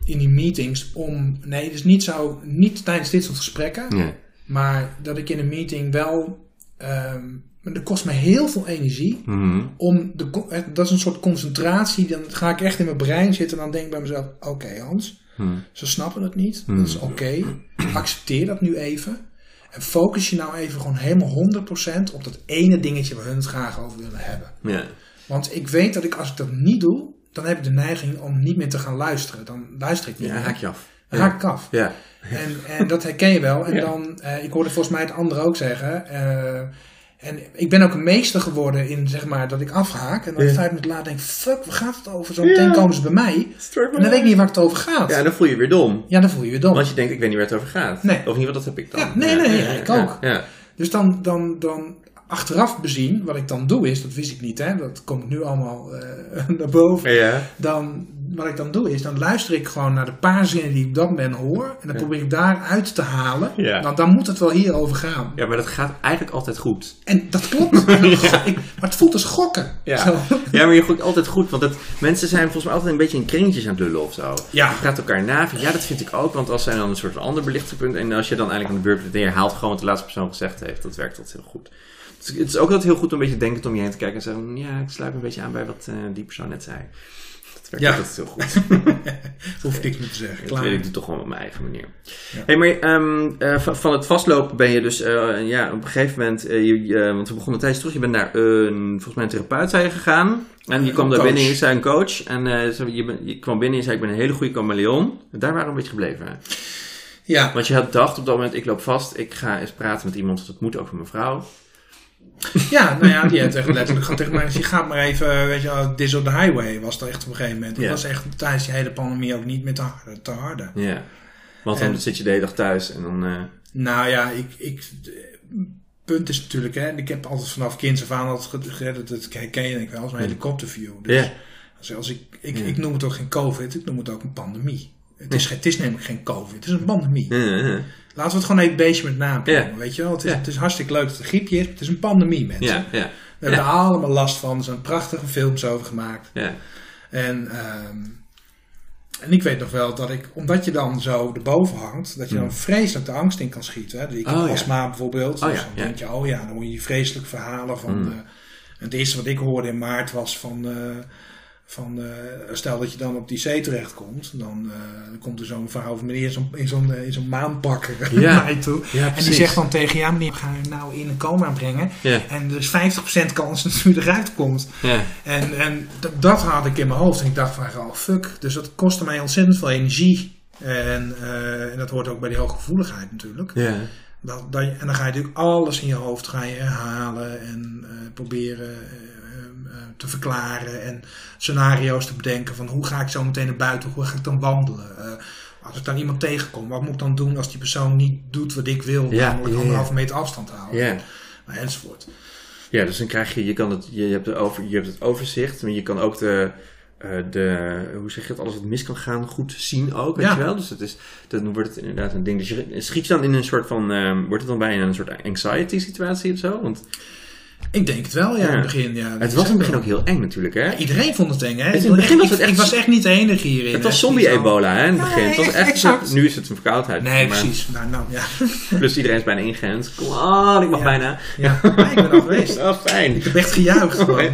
in die meetings om... Nee, dus niet zo... Niet tijdens dit soort gesprekken. Nee. Maar dat ik in een meeting wel... ehm dat kost me heel veel energie. Mhm. Om de, eh, dat is een soort concentratie. Dan ga ik echt in mijn brein zitten. En dan denk ik bij mezelf... Oké Hans, Mhm. ze snappen het niet. Hmm. Dat is oké. Accepteer dat nu even. En focus je nou even gewoon helemaal 100% op dat ene dingetje waar hun het graag over willen hebben. Ja. Want ik weet dat ik als ik dat niet doe, dan heb ik de neiging om niet meer te gaan luisteren. Dan luister ik niet Ja, meer. haak je af. Dan haak ik af. Ja. En, en dat herken je wel. En Ja. dan, eh, ik hoorde volgens mij het andere ook zeggen. eh, en ik ben ook een meester geworden in zeg maar dat ik afhaak. En dan vijf minuten later denk ik, fuck, waar gaat het over? Zo meteen komen ze bij mij. En dan weet ik niet waar het over gaat. Ja, dan voel je weer dom. Ja, dan voel je je dom. Want je denkt, ik weet niet waar het over gaat. Nee. Of ieder geval, dat heb ik dan. Ja, nee, nee, ik ook. Ja. Dus dan, dan, dan achteraf bezien, wat ik dan doe is, dat wist ik niet, hè, dat komt nu allemaal eh, [LAUGHS] naar boven. Ja. Dan, wat ik dan doe is, dan luister ik gewoon naar de paar zinnen die ik dat moment hoor. En dan Ja. probeer ik daaruit te halen. Ja. Dan, dan moet het wel hierover gaan. ja, maar dat gaat eigenlijk altijd goed. En dat klopt. [LAUGHS] Ik- maar het voelt als gokken. Ja. Zo. Ja, maar je goed altijd goed. Want dat, mensen zijn volgens mij altijd een beetje in kringetjes aan het lullen of zo. Ja. Je gaat elkaar na. Ja, dat vind ik ook. Want als zij dan een soort van ander belichtingpunt. En als je dan eigenlijk aan de beurt bent, dan herhaalt gewoon wat de laatste persoon gezegd heeft. Dat werkt altijd heel goed. Dus het is ook altijd heel goed om een beetje denkend om je heen te kijken. En zeggen, ja, ik sluit een beetje aan bij wat eh, die persoon net zei. Dat werkt Ja. altijd heel goed. [LAUGHS] Hoef ik [LAUGHS] meer te zeggen. Dat Klaar. weet ik doe toch gewoon op mijn eigen manier. Ja. Hey, maar ehm, eh, van, van het vastlopen ben je dus, eh, ja, op een gegeven moment, je, want we begonnen tijdens terug, je bent naar een, volgens mij een therapeut zei je gegaan. En je kwam daar binnen en je zei een coach. En je, je kwam binnen en je zei, ik ben een hele goede chameleon. Daar waren we een beetje gebleven. hè? Ja. Want je had dacht op dat moment, ik loop vast, ik ga eens praten met iemand, dat moet over mijn vrouw. [LAUGHS] ja, nou ja, die heeft echt letterlijk gewoon tegen mij gezegd, ga maar even, weet je wel, this on the highway was dat echt op een gegeven moment. Dat was echt tijdens die hele pandemie ook niet meer te harde. Te harde. Ja. Want dan En- zit je de hele dag thuis en dan... eh, Nou ja, ik, ik, punt is natuurlijk, hè, ik heb altijd vanaf kinds af aan altijd dat, dat herken je denk wel, als een helikopterview. Dus als, als ik, ik, ik noem het ook geen COVID, ik noem het ook een pandemie. Het is, het is namelijk geen COVID, het is een pandemie. Laten we het gewoon even beestje met naam noemen, weet je wel. Het is, het is hartstikke leuk dat het een griepje is, maar het is een pandemie, mensen. We hebben er allemaal last van, er zijn prachtige films over gemaakt. ja. En, ehm, en ik weet nog wel dat ik, omdat je dan zo erboven hangt, dat je dan vreselijk de angst in kan schieten. Hè? Ik heb Hmm. Oh, ja. astma bijvoorbeeld. Oh, dus ja, dan ja. denk je, oh ja, dan hoor je die vreselijke verhalen van. Mm. en het eerste wat ik hoorde in maart was van. eh, van eh, stel dat je dan op die zee terechtkomt, dan eh, komt er zo'n vrouw of meneer in zo'n eh, in zo'n maanpakker [LAUGHS] Ja. naar je toe. Ja, En die zegt dan tegen je, ja meneer, we gaan u nou in een coma brengen. Ja, En er is 50% kans [LAUGHS] dat u eruit komt. ja, En, en dat, had ik in mijn hoofd. En ik dacht van, oh fuck. Dus dat kostte mij ontzettend veel energie. En, eh, en dat hoort ook bij die hooggevoeligheid natuurlijk. ja. Dat, dat je- en dan ga je natuurlijk alles in je hoofd ga je herhalen en eh, proberen eh, eh, te verklaren. En scenario's te bedenken van hoe ga ik zo meteen naar buiten, hoe ga ik dan wandelen. Eh, als ik dan iemand tegenkom, wat moet ik dan doen als die persoon niet doet wat ik wil? Ja, namelijk ja. anderhalve meter afstand houden. Nou, enzovoort. Ja, dus dan krijg je, je, kan het, je, hebt, de over, je hebt het overzicht, maar je kan ook de, eh, de, hoe zeg je het, alles wat mis kan gaan, goed zien ook, weet Ja. je wel. Dus het is, dan wordt het inderdaad een ding. Dus je schiet je dan in een soort van, wordt het dan bijna een soort anxiety situatie of zo? Want Ik denk het wel, ja, Ja. in het begin. Ja, het was in het begin ook heel eng natuurlijk, hè? Ja, iedereen vond het eng, hè? in het Ik- begin was het echt- ik was echt niet de enige hierin. Het was hè. zombie Niet zo- ebola, hè, in het begin. Het was echt- exact. nu is het een verkoudheid. Nee, maar- precies. Nou, nou, ja. Plus [LAUGHS] iedereen is bijna ingeënt. Kom aan, ik mag Ja. bijna. ja. Ik ben al geweest. [LAUGHS] Oh, fijn. Ik heb echt gejuicht [LAUGHS] gewoon.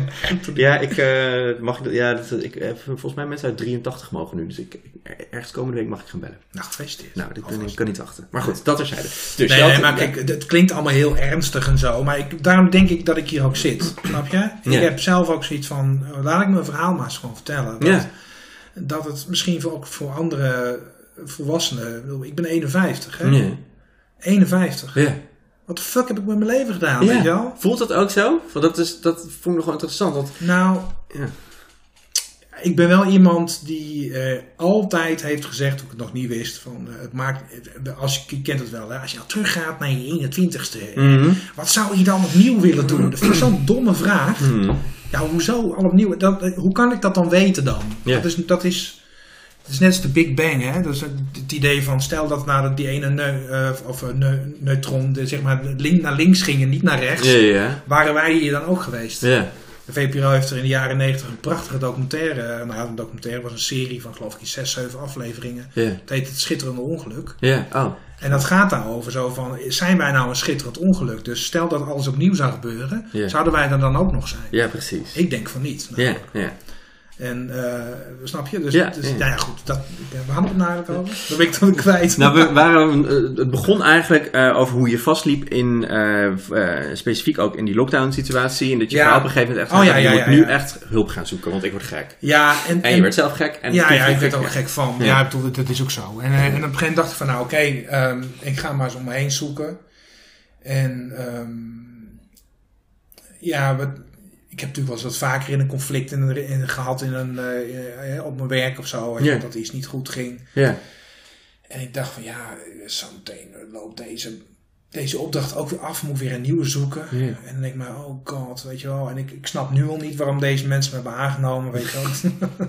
Ja, ik, eh, mag, ja, dat, ik heb volgens mij mensen uit 83 mogen nu. Dus ik, ergens komende week mag ik gaan bellen. Nou, gefeliciteerd. Nou, dit ben, ik kan niet wachten. Maar goed, dat terzijde. Dus Nee, maar kijk, het- het klinkt allemaal heel ernstig en zo. Maar ik, daarom denk ik dat ik hier ook zit. [CLEARS THROAT] Snap je? Ik Ja. heb zelf ook zoiets van, eh, laat ik mijn verhaal maar eens gewoon vertellen. Dat, Ja. dat het misschien voor, ook voor andere volwassene. Ik ben 51, hè? Ja. 51. Ja. Wat de fuck heb ik met mijn leven gedaan, Ja. weet je wel? Voelt dat ook zo? Want dat, is, dat vond ik nog wel interessant. Want, Nou, ja. Ik ben wel iemand die eh, altijd heeft gezegd, toen ik het nog niet wist, van eh, het maakt, eh, als je, je kent het wel, hè, als je nou teruggaat naar je 21ste, Mhm. wat zou je dan opnieuw willen doen? Dat vind ik zo'n domme vraag. Mhm. Ja, hoezo al opnieuw? Dat, hoe kan ik dat dan weten dan? Ja. Dat, is, dat, is, het is net als de Big Bang, hè? Dat is het, idee van, stel dat nou die ene neu- of, neu- neutron, de, zeg maar, link, naar links ging en niet naar rechts, waren wij hier dan ook geweest? ja. De VPRO heeft er in de jaren 90 een prachtige documentaire, nou een documentaire was een serie van geloof ik 6, 7 afleveringen. Ja. Het heet Het Schitterende Ongeluk. Ja, oh. En dat gaat daarover zo van, zijn wij nou een schitterend ongeluk? Dus stel dat alles opnieuw zou gebeuren, zouden wij er dan ook nog zijn? Ja, precies. Ik denk van niet. Nou, Ja, ja. En eh, snap je? Dus, Ja, dus ja. nou ja, goed. Dat, we hadden het eigenlijk over. Dat ben ik dan kwijt. Nou, we waren, eh, het begon eigenlijk eh, over hoe je vastliep in, eh, eh, specifiek ook in die lockdown situatie. En dat je Ja. op een gegeven moment echt Oh, ja, je moet nu echt hulp gaan zoeken, want ik word gek. ja, en, En je werd zelf gek. En ja, ja, ik werd er ook gek van. Ja. Ik bedoel, dat is ook zo. En, eh, en op een gegeven moment dacht ik van, nou oké, ehm, ik ga maar eens om me heen zoeken. En ehm, ja, wat, ik heb natuurlijk wel eens wat vaker in een conflict in, een- in, gehad in een, eh, eh, op mijn werk of zo. Dat iets niet goed ging. Ja, En ik dacht van ja, zo meteen loopt deze, deze opdracht ook weer af. Moet weer een nieuwe zoeken. Ja. En dan denk ik maar, oh god, weet je wel. En ik, ik snap nu al niet waarom deze mensen me hebben aangenomen, weet je wel. [LAUGHS]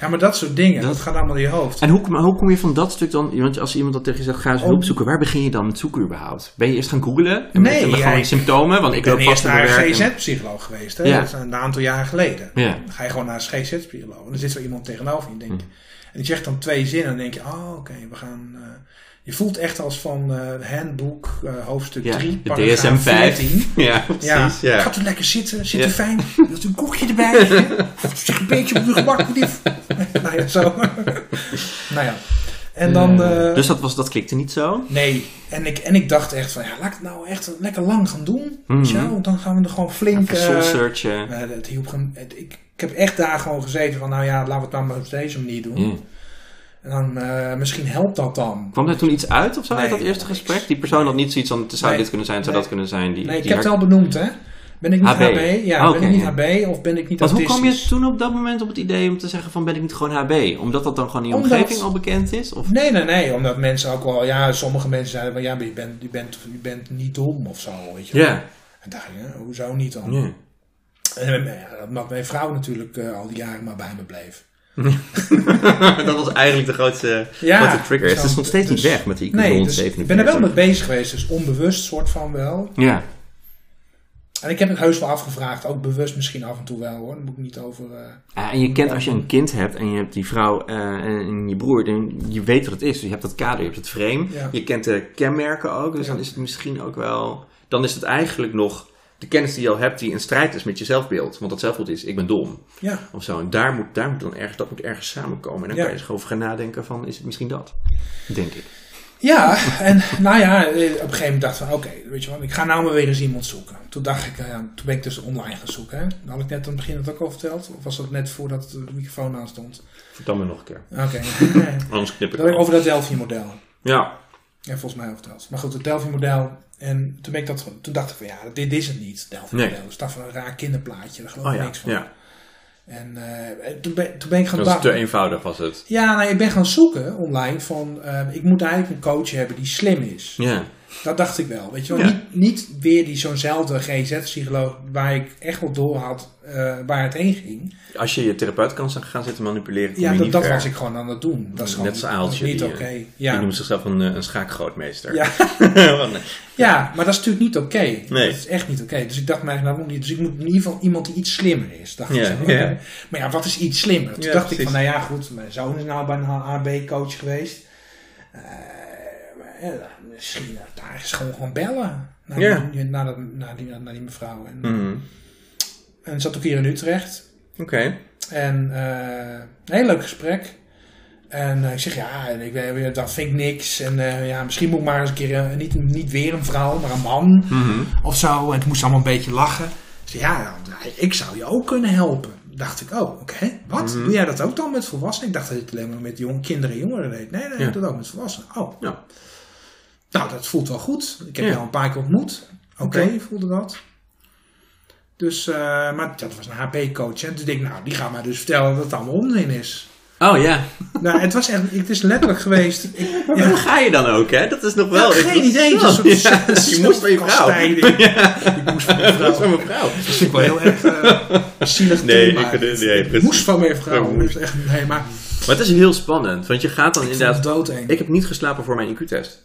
ja, maar dat soort dingen, Dat- dat, gaat allemaal in je hoofd. En hoe, kom- hoe kom je van dat stuk dan, want als iemand dat tegen je zegt, ga eens hulp zoeken, waar begin je dan met zoeken überhaupt? Ben je eerst gaan googlen? En Nee, met, ja, gewoon ik- symptomen? Want ik, ben eerst naar een GZ-psycholoog geweest, hè? Ja. Dat is een aantal jaar geleden. Dan ga je gewoon naar een GZ-psycholoog. En dan zit zo iemand tegenover je en, denkt, Hm. en die zegt dan twee zinnen. En dan denk je, oh oké, we gaan... eh, je voelt echt als van eh handboek, eh, hoofdstuk Ja, 3, de DSM 5. 14. Ja, precies. Ja. Gaat u lekker zitten? Zit Ja. er fijn? Wilt u een koekje erbij? [LAUGHS] Zeg een beetje op uw gemak, lief. [LAUGHS] nou ja, zo. [LAUGHS] nou ja. En dan... eh, dus dat, was, dat klikte niet zo? Nee. En ik, en ik dacht echt van, ja, laat ik het nou echt lekker lang gaan doen. Want dan gaan we er gewoon flink... Soul searchen. het hielp ik, ik heb echt daar gewoon gezeten van, nou ja, laten we het dan maar op deze manier doen. Ja. En dan, eh, misschien helpt dat dan. Kwam daar toen iets uit of zo uit Nee, dat eerste gesprek? Die persoon had niet zoiets van, het zou Nee. dit kunnen zijn, het zou Nee. dat kunnen zijn. Die, Nee, ik die heb het al benoemd, hè. Ben ik niet HB? HB? Ja, Oké, ben ik niet. HB of ben ik niet Want hoe kwam je toen op dat moment op het idee om te zeggen van ben ik niet gewoon HB? Omdat dat dan gewoon in je Omdat- omgeving al bekend is? Of? Nee, nee, nee. Omdat mensen ook wel... Ja, sommige mensen zeiden van... Ja, maar je bent, je bent, je bent niet dom of zo, weet je. Ja. En dacht hè, hoezo niet dan? ja. En, eh, dat mijn vrouw natuurlijk eh, al die jaren maar bij me bleef. [LAUGHS] dat was eigenlijk de grootste, Ja, grootste trigger. Het is nog steeds niet dus- weg met die Nee, dus ik 47. ben er wel mee bezig geweest. Dus onbewust soort van wel. Ja. En ik heb het heus wel afgevraagd. Ook bewust misschien af en toe wel hoor. Moet ik niet over... eh, Ja, en je kent als je een kind hebt en je hebt die vrouw eh, en je broer, dan je weet wat het is. Dus je hebt dat kader, je hebt het frame. Ja. Je kent de kenmerken ook. Dus Ja. dan is het misschien ook wel. Dan is het eigenlijk nog de kennis die je al hebt, die in strijd is met je zelfbeeld. Want dat zelfbeeld is, ik ben dom. ja, Of zo. En daar moet, daar moet dan ergens, dat moet ergens samenkomen. En dan Ja. kan je eens over gaan nadenken van, is het misschien dat? Denk ik. Ja, en nou ja, eh, op een gegeven moment dacht ik van oké, weet je wat, ik ga nou maar weer eens iemand zoeken. Toen dacht ik, eh, toen ben ik dus online gaan zoeken. Hè. Dat had ik net aan het begin het ook al verteld. Of was dat net voordat de microfoon aan stond? Vertel me nog een keer. Oké. [LAUGHS] Anders knip ik dat ik af. over dat Delphi-model. Ja. Ja, volgens mij verteld. Maar goed, het Delphi-model. En toen, ben ik dat, toen dacht ik van ja, dit is het niet, Delphi-model. Nee. Staat van een raar kinderplaatje, daar geloof Oh ik ja. niks van. ja. En eh, toen, ben, toen ben ik gaan Dat is dachten- te eenvoudig was het. Ja, nou, ik ben gaan zoeken online van, eh, ik moet eigenlijk een coach hebben die slim is. Ja. Dat dacht ik wel, weet je wel. Ja. Niet, niet weer die zo'nzelfde GZ-psycholoog waar ik echt wel door had eh, waar het heen ging. Als je je therapeut kan gaan zitten manipuleren, kom Ja, je dat, niet dat ver. was ik gewoon aan het doen. Dat is gewoon Net als Aaltje, niet die, oké. eh, Die Ja. noemt zichzelf een, eh, een schaakgrootmeester. Ja. [LAUGHS] Eh, [LAUGHS] ja, maar dat is natuurlijk niet oké. Nee. Dat is echt niet oké. Dus ik dacht mij, nou, niet. Dus ik moet in ieder geval iemand die iets slimmer is. Dacht Ja, ik zo. ja. [LAUGHS] Maar ja, wat is iets slimmer? Toen Ja, dacht ik van, nou ja, goed. Mijn zoon is nou bij een AB-coach geweest. Eh, ja, misschien eh, daar is gewoon gewoon bellen. Naar, Ja. die, naar, dat- naar, die, naar die mevrouw. En, mhm. en zat ook hier in Utrecht. Oké. En eh, een heel leuk gesprek. En eh, ik zeg ja, en ik, dat vind ik niks. En ja, misschien moet ik maar eens een keer, niet, niet weer een vrouw, maar een man Mhm. of zo. En het moest allemaal een beetje lachen. Zei ja, ik zou je ook kunnen helpen. dacht ik, oh, oké, wat? Mhm. Doe jij dat ook dan met volwassenen? Ik dacht dat je het alleen maar met jong, kinderen en jongeren deed. Nee, nee, Ja. ik doe dat ook met volwassenen. Oh, Ja. Nou, dat voelt wel goed. Ik heb Ja. je al een paar keer ontmoet. Oké, voelde dat. Dus, eh, maar dat was een HP-coach. En toen dacht ik, nou, die gaat mij dus vertellen dat het allemaal onzin is. Oh ja. nou, het was echt, het is letterlijk geweest. Ik, [LAUGHS] Maar ja, hoe ga je dan ook, hè? Dat is nog wel... Ja, geen idee, het is een soort [LAUGHS] je moest van je vrouw. ik [LAUGHS] moest van mijn dat vrouw. van mijn vrouw. Dat vind ik wel heel erg eh zielig Nee, ik- nee, nee, Ik moest van mijn vrouw. Ja, moest. Dus echt, nee, maar Maar het is heel spannend, want je gaat dan ik inderdaad... doodeng. Ik heb niet geslapen voor mijn IQ-test.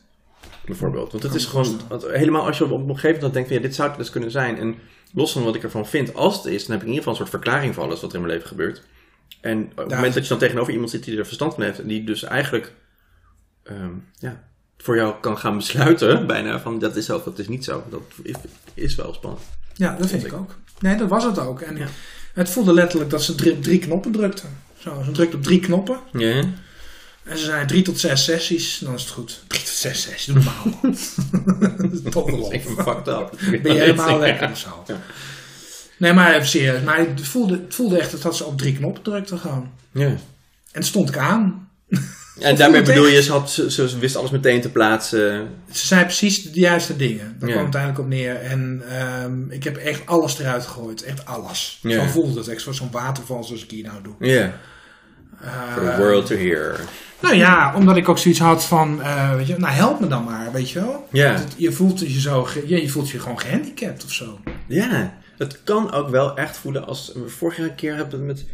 Bijvoorbeeld. Want het is gewoon... helemaal als je op, een gegeven moment denkt van... Ja, dit zou het dus kunnen zijn. En los van wat ik ervan vind. Als het is, dan heb ik in ieder geval een soort verklaring voor alles wat er in mijn leven gebeurt. En op het Ja. moment dat je dan tegenover iemand zit die er verstand van heeft... En die dus eigenlijk... ehm, ja, voor jou kan gaan besluiten. [LAUGHS] Bijna van dat is zo of dat is niet zo. Dat is, wel spannend. Ja, dat vind ik ook. Nee, dat was het ook. En Ja. het voelde letterlijk dat ze drie, drie knoppen drukte. Zo, ze drukte op drie knoppen. Ja. En ze zei drie tot zes sessies, dan is het goed. Drie tot zes sessies, doe normaal. toch wel. even fucked up. Ben je helemaal lekker of zo. Nee, maar even serieus. Maar het voelde, het voelde echt dat ze op drie knoppen drukte gewoon. Ja. En stond ik aan. En daarmee bedoel je, ze, had, ze, ze wist alles meteen te plaatsen. Ze zei precies de juiste dingen. Daar Ja. kwam het eigenlijk op neer. En ehm, ik heb echt alles eruit gegooid. Echt alles. Ja. Zo voelde het. Echt zo'n waterval zoals ik hier nou doe. Ja. Eh, For the world to hear. Nou ja, omdat ik ook zoiets had van, eh, weet je, nou help me dan maar, weet je wel. Ja. Je voelt je zo, je voelt je gewoon gehandicapt of zo. Ja, het kan ook wel echt voelen als... Vorige keer hebben we het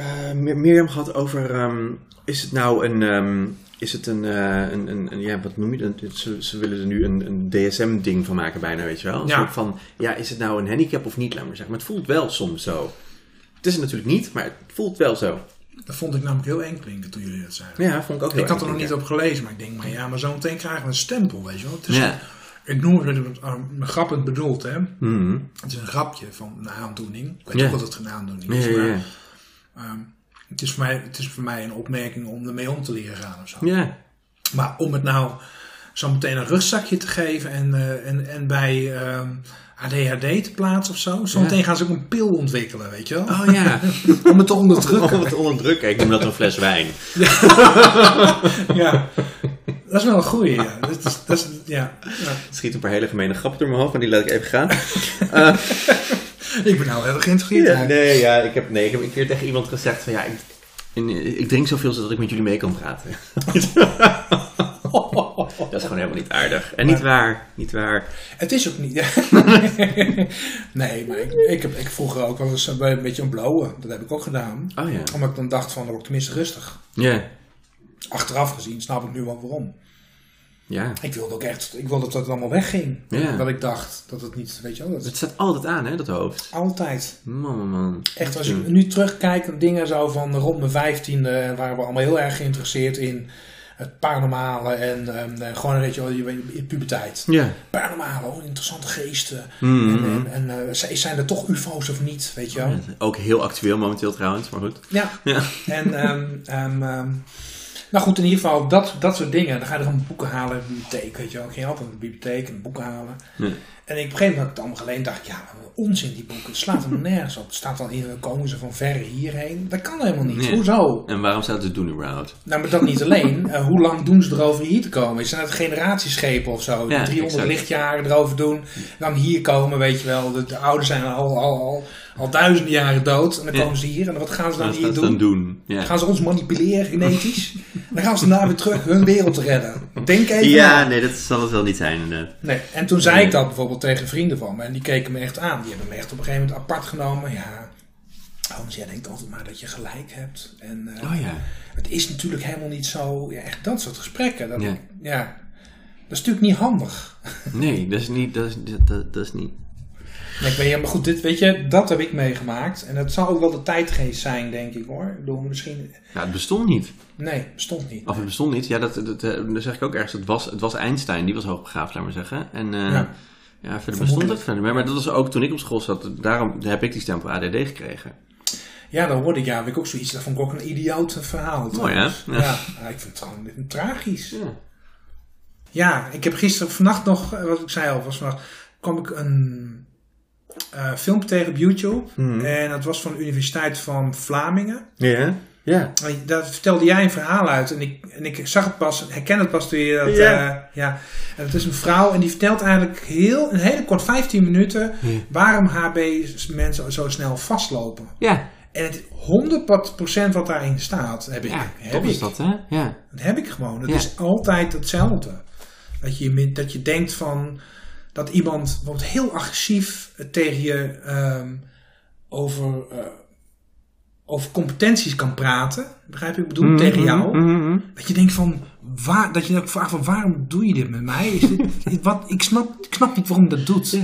met Mir- Mirjam gehad over... ehm, is het nou een... ehm, is het een, een, een, een- ja, wat noem je dat? Ze, ze willen er nu een, een DSM-ding van maken bijna, weet je wel? Een Ja. soort van, ja, is het nou een handicap of niet, laat maar zeggen. Maar het voelt wel soms zo. Het is het natuurlijk niet, maar het voelt wel zo. Dat vond ik namelijk heel eng klinken toen jullie dat zeiden. Ja, vond ik ook heel ik had er nog niet op gelezen, maar ik denk, maar ja, maar zo meteen krijgen we een stempel, weet je wel. Het is, Ja. Ik noem het uh, grappig bedoeld, hè. Mhm. Het is een grapje van een aandoening. Ik weet Ja. ook dat het een aandoening is, ja, maar ehm, het, is voor mij, het is voor mij een opmerking om ermee om te leren gaan of zo. Ja. Maar om het nou zo meteen een rugzakje te geven en, eh, en, en bij ehm, ADHD te plaatsen of zo. Zometeen Ja. gaan ze ook een pil ontwikkelen, weet je wel. Oh ja, [LAUGHS] Om het te onderdrukken. om het te onderdrukken. Ik noem dat een fles wijn. ja. [LAUGHS] Dat is wel een goeie, ja. [LAUGHS] Dat is, dat is, ja. ja. Schiet een paar hele gemene grappen door mijn hoofd, maar die laat ik even gaan. Eh, Ik ben nou heel erg geïnteresseerd. ja, nee, ja, ik heb, nee, ik heb een keer tegen iemand gezegd van ja, ik, ik drink zoveel zodat ik met jullie mee kan praten. Dat is gewoon helemaal niet aardig. En niet waar, niet waar. Het is ook niet. [LAUGHS] nee, maar ik, ik heb ik vroeger ook wel eens een beetje een blauwe. Dat heb ik ook gedaan. Oh ja. Omdat ik dan dacht van, dan word ik tenminste rustig. Ja, Achteraf gezien snap ik nu wel waarom. ja. Ik wilde ook echt, ik wilde dat het allemaal wegging. Ja. Dat ik dacht dat het niet, weet je wel, dat Het staat altijd aan, hè, dat hoofd. altijd. Man, man. Echt, als ik nu terugkijk aan dingen zo van rond mijn vijftiende, waren we allemaal heel erg geïnteresseerd in het paranormale en ehm, eh, gewoon, weet je wel, je puberteit. Ja. Paranormale, oh, interessante geesten. Mhm. En, en, en eh, zijn- er toch ufo's of niet, weet je wel? Ook heel actueel momenteel trouwens, maar goed. Ja. Ja. En, ehm, ehm, nou goed, in ieder geval dat, dat soort dingen. Dan ga je er een boeken halen in de bibliotheek, weet je wel. Ging altijd de bibliotheek en boeken halen. Ja. En ik, op een gegeven moment had ik het allemaal geleend. dacht ik, ja, onzin die boeken. Het slaat er nergens op. Het staat dan dan komen ze van verre hierheen. Dat kan helemaal niet. Nee. Hoezo? En waarom zouden ze het doen überhaupt? Nou, maar dat niet alleen. [LAUGHS] Eh, hoe lang doen ze erover hier te komen? Zijn het generatieschepen of zo? Ja, 300 exact. lichtjaren erover doen. Dan hier komen, weet je wel. De, de ouders zijn al, al, al, al duizenden jaren dood. En dan komen ze hier. En wat gaan ze dan Wat hier gaan ze doen? dan doen? Ja, Gaan ze ons manipuleren genetisch? dan gaan ze daarna weer terug hun wereld te redden. Denk even ja nee, dat zal het wel niet zijn inderdaad. Nee. En toen zei ik dat bijvoorbeeld tegen vrienden van me. En die keken me echt aan. Die hebben me echt op een gegeven moment apart genomen. Ja, Hans, jij denkt altijd maar dat je gelijk hebt. En eh, Oh ja. het is natuurlijk helemaal niet zo. Ja, echt dat soort gesprekken. Dat, Ja. ja. dat is natuurlijk niet handig. Nee, dat is niet, dat is, dat, dat is niet. Nee, ik weet, maar goed, dit, weet je, dat heb ik meegemaakt. En dat zal ook wel de tijdgeest zijn, denk ik hoor. Bedoel, misschien... Ja, het bestond niet. Nee, bestond niet. Of het bestond niet. Ja, dat, dat, dat zeg ik ook ergens. Het was, het was Einstein, die was hoogbegaafd, laat maar zeggen. En eh, Ja. ja. verder bestond het verder. Maar, dat was ook toen ik op school zat. Daarom heb ik die stempel ADD gekregen. Ja, dan hoorde ik, ja, heb ik ook zoiets. Dat vond ik ook een idioot verhaal. Mooi, hè? Ja. Ja. ja, ik vind het gewoon tragisch. Ja. Ja, ik heb gisteren, vannacht nog, eh, wat ik zei al, was vannacht, kwam ik een eh, filmpje tegen op YouTube. Mhm. En dat was van de Universiteit van Vlamingen. Ja. Ja. En Daar vertelde jij een verhaal uit. En ik, en ik zag het pas, herken het pas toen je dat... Ja. eh, ja. En het is een vrouw en die vertelt eigenlijk heel, een hele kort, 15 minuten... Waarom HB-mensen zo snel vastlopen. Ja. En het 100% wat daarin staat, heb ik. Ja, heb ik. is dat, hè? Ja. Dat heb ik gewoon. Het is altijd hetzelfde. Dat je, dat je denkt van dat iemand bijvoorbeeld heel agressief tegen je ehm, over, eh, over competenties kan praten. Begrijp je? Ik bedoel, Mhm, tegen jou. mhm, mhm. Dat je denkt van, waar, dat je ook vraagt van waarom doe je dit met mij? Is dit, is- wat, ik, snap, ik snap niet waarom dat doet.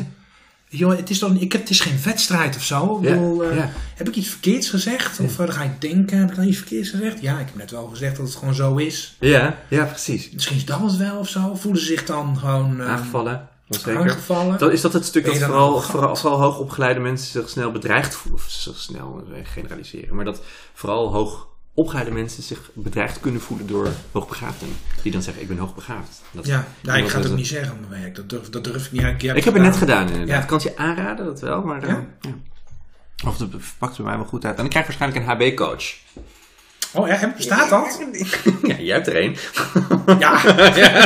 Joh, het, is toch, ik heb, het is geen wedstrijd of zo. Ik bedoel, eh. Heb ik iets verkeerds gezegd? Of eh, dan ga ik denken, heb ik dan iets verkeerds gezegd? Ja, ik heb net wel gezegd dat het gewoon zo is. Ja, ja, precies. Misschien is dat het wel of zo. Voelen ze zich dan gewoon eh, Aangevallen. Aangevallen? Dat, is dat het stuk dat vooral, vooral, vooral hoogopgeleide mensen zich snel bedreigd voelen? Of zich snel eh, generaliseren. Maar dat vooral hoogopgeleide mensen zich bedreigd kunnen voelen door hoogbegaafden. Die dan zeggen, ik ben hoogbegaafd. Dat, ja, nou, ik ga het dat- ook niet zeggen op mijn werk. Dat durf, dat durf ik niet. Ik heb het net gedaan inderdaad. Ja. Ik kan het je aanraden, dat wel. Maar, eh, Ja? ja. Of het pakt bij mij wel goed uit. En ik krijg waarschijnlijk een HB-coach. Oh ja, bestaat dat? [LAUGHS] Ja, jij hebt er één. Ja.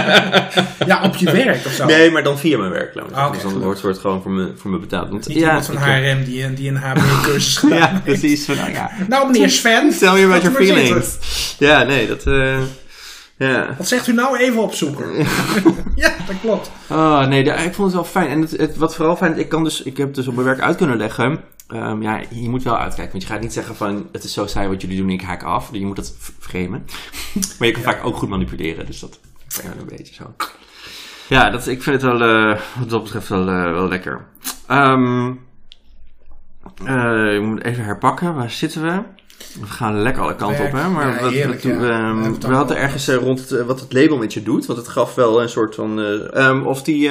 [LAUGHS] ja, op je werk of zo. Nee, maar dan via mijn werk. laat maar Ah, dus dan wordt, wordt gewoon voor me, voor me betaald. Want, Niet ja, iemand van HRM die, een- die een HB-cursus [LAUGHS] gedaan Ja, precies. Van, nou, ja. Nou, meneer Sven. Tell me about your feelings. Ja, nee, dat... eh, ja. Wat zegt u nou even opzoeken? ja, dat klopt. Oh, nee, ik vond het wel fijn. En het, het, wat vooral fijn, ik, kan dus, ik heb dus op mijn werk uit kunnen leggen. Ehm, ja, je moet wel uitkijken. Want je gaat niet zeggen van, het is zo saai wat jullie doen, ik haak af. Je moet dat framen. [LAUGHS] maar je kan vaak ook goed manipuleren. Dus dat wel een beetje zo. Ja, dat, ik vind het wel, eh, wat dat betreft wel, eh, wel lekker. Ehm eh, ik moet even herpakken. Waar zitten we? We gaan lekker alle kanten op, hè? Maar Ja, wat, heerlijk, wat- ja. ehm, We hadden ergens rond het, wat het label met je doet. Want het gaf wel een soort van... eh, ehm, of die...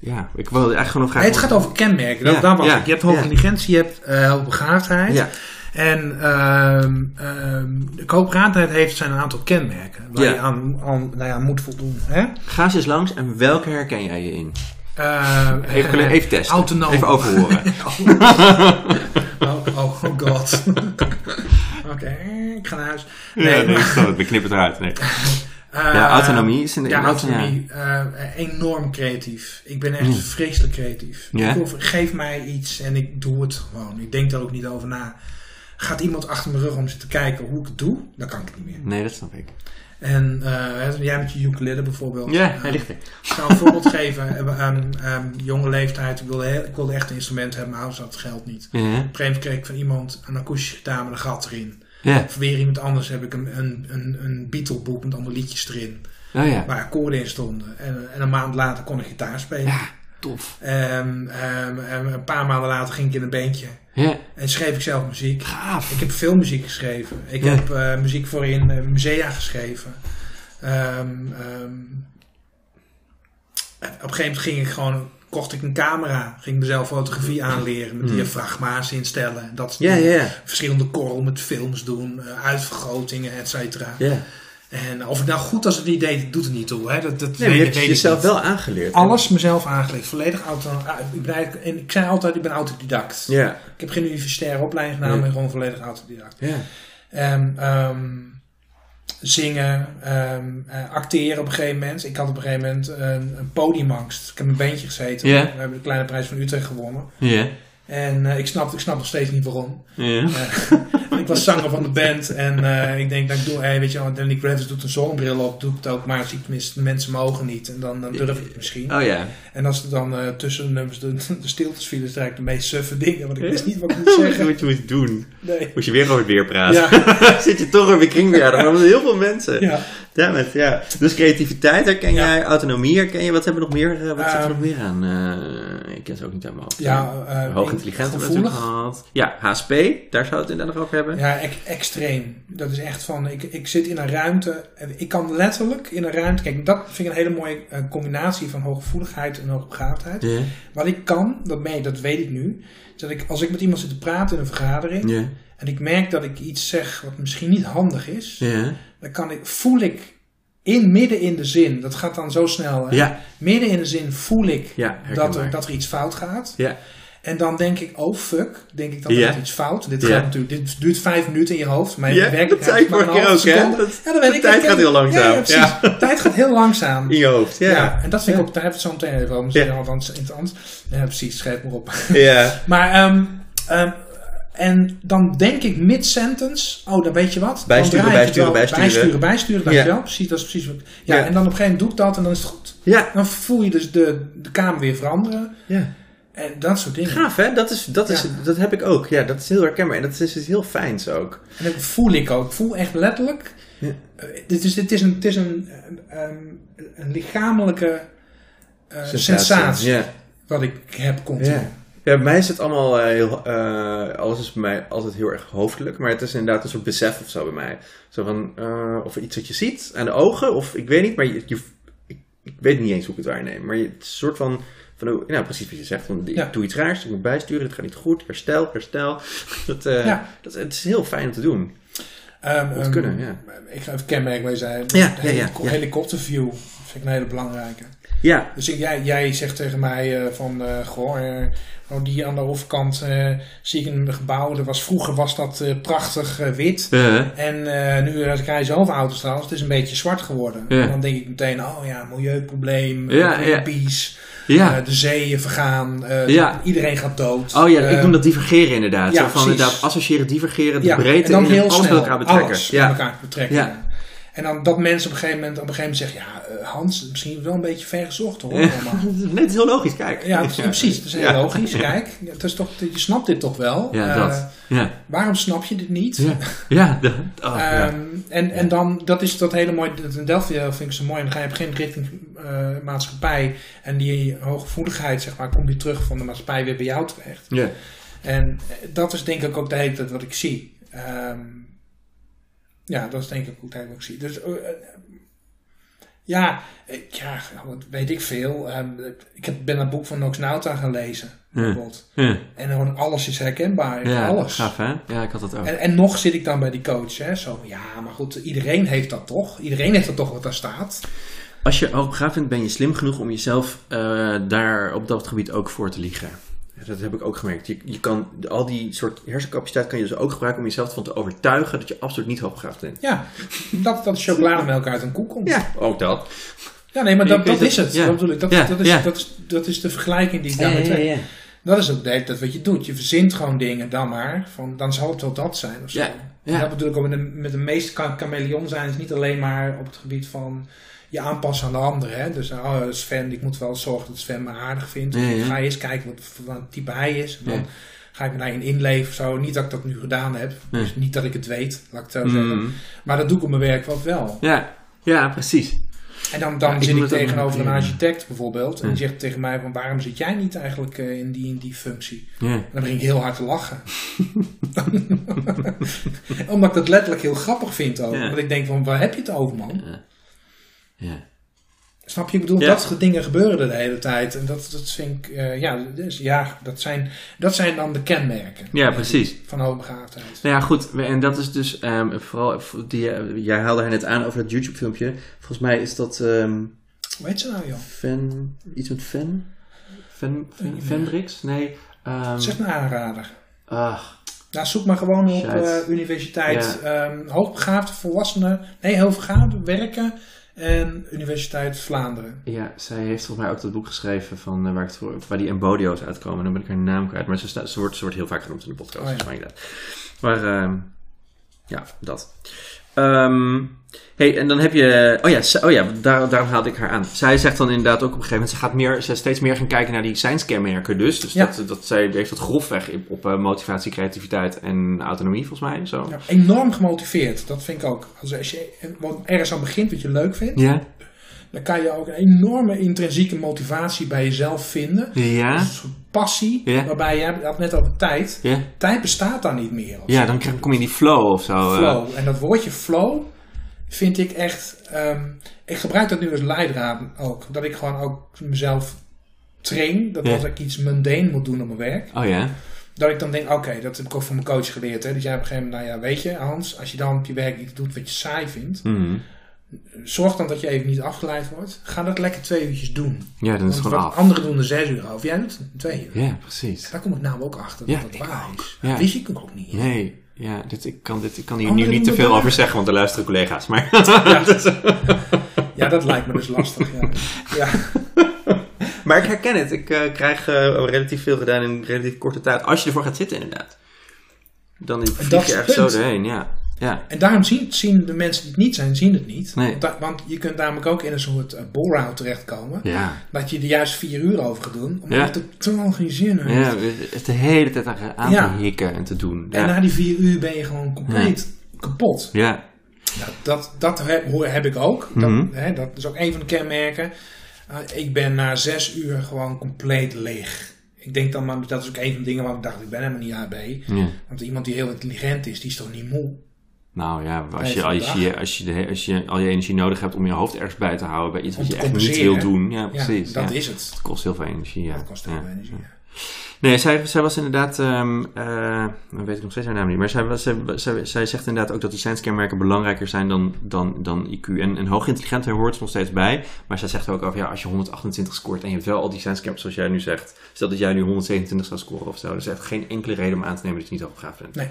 ja, ik wilde eigenlijk gewoon Nee, vragen... het gaat over kenmerken. Dat, Ja, daar was ja, ik. Je hebt hoge intelligentie, je hebt hoogbegaafdheid. Ja, En ehm, ehm, de heeft zijn een aantal kenmerken. Waar je aan, aan, nou ja, moet voldoen. Hè? ga eens langs en welke herken jij je in? Eh, Even, eh, even testen. Autonoom. Even overhoren. [LAUGHS] Oh, oh, oh god. [LAUGHS] Oké, ik ga naar huis. Nee, Nee, nee, maar- ik snap het. Ik knip het eruit. Nee. [LAUGHS] Eh, Ja, autonomie is een Ja, autonomie. eh, enorm creatief. Ik ben echt vreselijk creatief. Ik hoef, geef mij iets en ik doe het gewoon. Ik denk daar ook niet over na. Gaat iemand achter mijn rug om zitten kijken hoe ik het doe? Dan kan ik het niet meer. Nee, dat snap ik. En eh, jij met je ukulele bijvoorbeeld. Ja, Eh, hij ligt er. Ik zal een voorbeeld geven. Eh, Aan ehm, jonge leeftijd. Ik wilde, heel- ik wilde echt een instrument hebben. Mijn ouders hadden het geld niet. Op een gegeven moment kreeg ik van iemand een akoestische gitaar met een gat erin. Ja. Weer iemand anders heb ik een, een, een, een Beatle-boek met allemaal liedjes erin. Oh ja. Waar akkoorden in stonden. En, en een maand later kon ik gitaar spelen. Ja, tof. Ehm, ehm, en een paar maanden later ging ik in een bandje. Ja. En schreef ik zelf muziek. Gaaf. Ik heb veel muziek geschreven. Ik Ja. heb eh, muziek voor in eh, musea geschreven. Ehm, ehm, op een gegeven moment ging ik gewoon, kocht ik een camera. Ging ik mezelf fotografie aanleren. Met Hmm. diafragma's instellen. en Dat Ja, ja, Verschillende korrel met films doen. eh, uitvergrotingen, et cetera. ja. En of ik nou goed als het niet deed, doet het niet toe. Hè? Dat, dat Nee, weet, je hebt weet jezelf niet. wel aangeleerd. Alles mezelf aangeleerd. Volledig auto. ah, Ik, ben en ik zei altijd, ik ben autodidact. Ja. Ik heb geen universitaire opleiding gedaan, Nee. maar gewoon volledig autodidact. Ja. En, ehm, zingen, ehm, eh, acteren op een gegeven moment. Ik had op een gegeven moment een, een podiumangst. Ik heb een bandje gezeten. We hebben de kleine prijs van Utrecht gewonnen. Ja. En eh, ik, snap, ik snap nog steeds niet waarom. Ja. Eh, [LAUGHS] ik was zanger van de band en eh, ik denk dat ik doe, hey, weet je wel, Danny Kravitz doet een zonnebril op, doe ik het ook, maar zie ik tenminste, de mensen mogen niet en dan, dan durf ik het misschien. Oh ja. En als er dan tussen de nummers de, de stiltes vielen, is eigenlijk de meest suffe dingen, want ik wist niet wat ik moest [LAUGHS] zeggen. Wat je moet doen. Nee. Moet je weer over weer praten. Ja, [LAUGHS] Zit je toch over maar met heel veel mensen. ja. Damn it, ja. Dus creativiteit herken jij, autonomie herken je. Wat hebben we nog meer, wat zit er Ehm, nog meer aan? Eh, ik ken ze ook niet hoofd. Ja, eh, Hoog intelligent hebben we natuurlijk gehad. Ja, HSP, daar zou het inderdaad over hebben. Ja, ex- extreem. Dat is echt van, ik, ik zit in een ruimte, ik kan letterlijk in een ruimte, kijk, dat vind ik een hele mooie eh, combinatie van hooggevoeligheid en hoogbegaafdheid. Ja. Wat ik kan, dat, mee, dat weet ik nu, is dat ik, als ik met iemand zit te praten in een vergadering, en ik merk dat ik iets zeg wat misschien niet handig is, dan kan ik, voel ik in midden in de zin, dat gaat dan zo snel. hè? Ja, Midden in de zin voel ik ja, dat er, dat er iets fout gaat. Ja, En dan denk ik, oh fuck, denk ik dat er Ja. iets fout. Dit, Ja. gaat natuurlijk, dit duurt vijf minuten in je hoofd. Maar in Ja, werkelijkheid dat zei ik vorige keer ook, hè? Dat- ja, dat weet de ik. tijd gaat heel langzaam. Ja, ja, precies. De tijd gaat heel langzaam. in je hoofd. Ja, Ja. ja. en dat vind ik Ja. ook, daar hebben we het zo meteen even over. Misschien althans interessant. Ja, precies, schrijf maar op. ja. [LAUGHS] Maar, ehm, en dan denk ik mid-sentence, oh, dan weet je wat. Bijsturen, dan bijsturen, bijsturen. Bijsturen, bijsturen, dankjewel. Precies, dat is precies wat Ja, Ja. en dan op een gegeven moment doe ik dat en dan is het goed. ja. Dan voel je dus de, de kamer weer veranderen. ja. En dat soort dingen. Gaaf, hè? Dat, is, dat, is, Ja. dat heb ik ook. Ja, dat is heel herkenbaar. En dat is iets heel fijns ook. En dat voel ik ook. Ik voel echt letterlijk. Ja. eh, dit, is, dit is een, het is een, een, een lichamelijke eh, sensatie, Ja. wat ik heb continu. Ja. Ja, bij mij is het allemaal eh, heel. eh, alles is bij mij altijd heel erg hoofdelijk. Maar het is inderdaad een soort besef of zo bij mij. Zo van. eh, of iets wat je ziet aan de ogen. Of ik weet niet, maar je, je- ik, ik weet niet eens hoe ik het waarneem. Maar je, het is een soort van. van nou, precies wat je zegt. Van, ik doe iets raars, ik moet bijsturen, het gaat niet goed. Herstel, herstel. [LAUGHS] Dat, Ja. dat, het is heel fijn om te doen. Ehm, Moet ehm, kunnen, ja. Ik ga even kenmerk bij zijn. Ja, ja, ja, helico- ja. Helikopterview vind ik een hele belangrijke. Ja, Dus ik- jij, jij zegt tegen mij van, goh, oh, die aan de overkant eh, zie ik een gebouw. Was, vroeger was dat eh, prachtig eh, wit. En nu rij zelf auto's trouwens, het is een beetje zwart geworden. En dan denk ik meteen, oh ja, milieuprobleem, Ja. Greenpeace, ja. de zeeën vergaan, Ja. iedereen gaat dood. Oh ja, ik noem dat divergeren inderdaad. ja, Zo van precies. inderdaad associëren, divergeren, de ja, breedte en dan in heel alles snel, met elkaar betrekken. alles ja. met elkaar betrekken. Ja. En dan dat mensen op een gegeven moment, op een gegeven moment zeggen, ja, eh, Hans, misschien wel een beetje ver gezocht hoor. Het [LAUGHS] is heel logisch, kijk. Ja, precies, precies. Dat is heel Ja. logisch. Kijk, het is toch, je snapt dit toch wel? Ja, Eh, dat. Ja, waarom snap je dit niet? ja, ja. dat- oh. Ehm, en, en dan, dat is dat hele mooie, dat in Delphi eh, vind ik zo mooi. En dan ga je op een gegeven moment richting eh, maatschappij. En die hooggevoeligheid, zeg maar, komt weer terug van de maatschappij weer bij jou terecht. Ja. En dat is denk ik ook de hele tijd wat ik zie. Ehm, ja, dat is denk ik ook ik zie. Dus eh, eh, ja, ik- ja, wat weet ik veel. Ehm, ik heb, ben dat boek van Nox Nauta gaan lezen, bijvoorbeeld. Ja. En gewoon alles is herkenbaar. Ja, alles. gaaf hè? Ja, ik had dat ook. En, en nog zit ik dan bij die coach. Hè? Zo, ja, maar goed, iedereen heeft dat toch? Iedereen heeft dat toch wat daar staat? Als je hoogbegaafd bent, ben je slim genoeg om jezelf eh, daar op dat gebied ook voor te liegen. Dat heb ik ook gemerkt. Je, je kan al die soort hersencapaciteit kan je dus ook gebruiken om jezelf ervan te overtuigen dat je absoluut niet hoogbegaafd bent. Ja, dat, dat chocolademelk uit een koek komt. Ja, ook dat. Ja, nee, maar dat, dat is het, ja. Dat bedoel ik. Dat, Ja, dat, is, ja. dat, is, dat is de vergelijking die ik daarmee trek. Dat is ook tijd wat je doet. Je verzint gewoon dingen dan maar. Van, dan zal het wel dat zijn of zo. Ja, dat bedoel ik ook met de, met de meeste chameleon zijn. is niet alleen maar op het gebied van je aanpassen aan de ander. Hè? Dus oh, Sven, ik moet wel zorgen dat Sven me aardig vindt. Ja, ja. Ga eens kijken wat voor type hij is. En dan ga ik me daarin inleven of zo. Niet dat ik dat nu gedaan heb. Dus niet dat ik het weet, laat ik het zo zeggen. Mm. Maar dat doe ik op mijn werk wat wel. Ja, ja, precies. En dan, dan Ja, zit ik tegenover een architect bijvoorbeeld. En die zegt tegen mij van waarom zit jij niet eigenlijk eh, in, die, in die functie? Ja. En dan begin ik heel hard te lachen. [LAUGHS] [LAUGHS] Omdat ik dat letterlijk heel grappig vind ook. Ja. Want ik denk van waar heb je het over man? Ja. ja. Snap je? Ik bedoel, Ja. dat soort dingen gebeuren er de hele tijd. En dat, dat vind ik, eh, ja, dus, ja dat, zijn, dat zijn dan de kenmerken Ja, precies. van hoogbegaafdheid. Nou ja, goed. En dat is dus ehm, vooral, die, eh, jij haalde haar net aan over dat YouTube filmpje. Volgens mij is dat ehm Hoe heet ze nou joh? Fan, iets met Fan? Fan, Fan, Ja. Fendrix? Nee. ehm Zeg een aanrader. ach, Nou, zoek maar gewoon op eh, universiteit ehm, hoogbegaafde volwassenen. Nee, hoogbegaafde werken en Universiteit Vlaanderen. ja, zij heeft volgens mij ook dat boek geschreven van eh, waar, ik het voor, waar die embodio's uitkomen. Dan ben ik haar naam kwijt. Maar ze, staat, ze, wordt, ze wordt heel vaak genoemd in de podcast. Oh ja. Maar ehm, ja, dat. Ehm, hey, en dan heb je. Oh ja, oh ja daar, daarom haalde ik haar aan. Zij zegt dan inderdaad ook op een gegeven moment. Ze gaat meer, ze steeds meer gaan kijken naar die science-kenmerken. Dus, dus Ja. dat, dat zij heeft dat grofweg op, op eh, motivatie, creativiteit en autonomie, volgens mij. Zo. Ja, enorm gemotiveerd, dat vind ik ook. Als, als je ergens aan begint wat je leuk vindt, Ja. dan kan je ook een enorme intrinsieke motivatie bij jezelf vinden. Ja. Een soort passie, Ja. waarbij je had net over tijd. Ja. Tijd bestaat dan niet meer. Ja, zo. dan kom je in die flow of zo. eh. flow. En dat woordje flow vind ik echt. ehm, ik gebruik dat nu als leidraad ook. Dat ik gewoon ook mezelf train. Dat Ja. als ik iets mundane moet doen op mijn werk. Oh ja. Dat ik dan denk, oké, dat heb ik ook van mijn coach geleerd. Hè? Dus jij op een gegeven moment, nou ja, weet je, Hans, als je dan op je werk iets doet wat je saai vindt, Mhm. Zorg dan dat je even niet afgeleid wordt. Ga dat lekker twee uurtjes doen. Ja, dan is het gewoon wat af. anderen doen er zes uur over. Jij doet het in twee uur. Ja, precies. Daar kom ik nou ook achter Ja, dat dat ik waar ook. is. Ja. Dat wist ik ook niet. Nee, ja, dit, ik, kan dit, ik kan hier nu niet te veel over zeggen, want er luisteren collega's. Maar Ja, [LAUGHS] dat lijkt me dus lastig. Ja. ja. [LAUGHS] Maar ik herken het. Ik eh, krijg eh, relatief veel gedaan in relatief korte tijd. Als je ervoor gaat zitten, inderdaad. Dan vlieg je echt zo doorheen, ja. Ja. En daarom zien, zien de mensen die het niet zijn, zien het niet. Nee. Want, da- want je kunt namelijk ook in een soort uh, terechtkomen. Ja. Dat je er juist vier uur over gaat doen. Omdat Ja. het totaal geen zin heeft. ja, het de hele tijd aan Ja. te hikken en te doen. En na die vier uur ben je gewoon compleet kapot. ja. Nou, dat dat heb, hoor- heb ik ook. Dat, Mhm. hè, dat is ook een van de kenmerken. Uh, ik ben na zes uur gewoon compleet leeg. Ik denk dan, maar dat is ook een van de dingen waar ik dacht, ik ben helemaal niet AB. Want iemand die heel intelligent is, die is toch niet moe? Nou ja, als je, als, je, als, je de, als je al je energie nodig hebt om je hoofd ergens bij te houden bij iets Om wat je echt niet wil doen. Ja, Ja, precies. dat ja. is het. Het kost heel veel energie, ja. Dat kost heel veel energie. ja. Nee, zij, zij was inderdaad, eh, dan weet ik nog steeds haar naam niet, maar zij, was, zij, zij, zij zegt inderdaad ook dat die science-kenmerken belangrijker zijn dan, dan, dan IQ. En, en hoogintelligent hoort er nog steeds bij, maar zij zegt ook over, ja, als je 128 scoort en je hebt wel al die science-kenmerken zoals jij nu zegt, stel dat jij nu 127 zou scoren of zo, er echt geen enkele reden om aan te nemen dat je niet hoogbegaafd bent. Nee.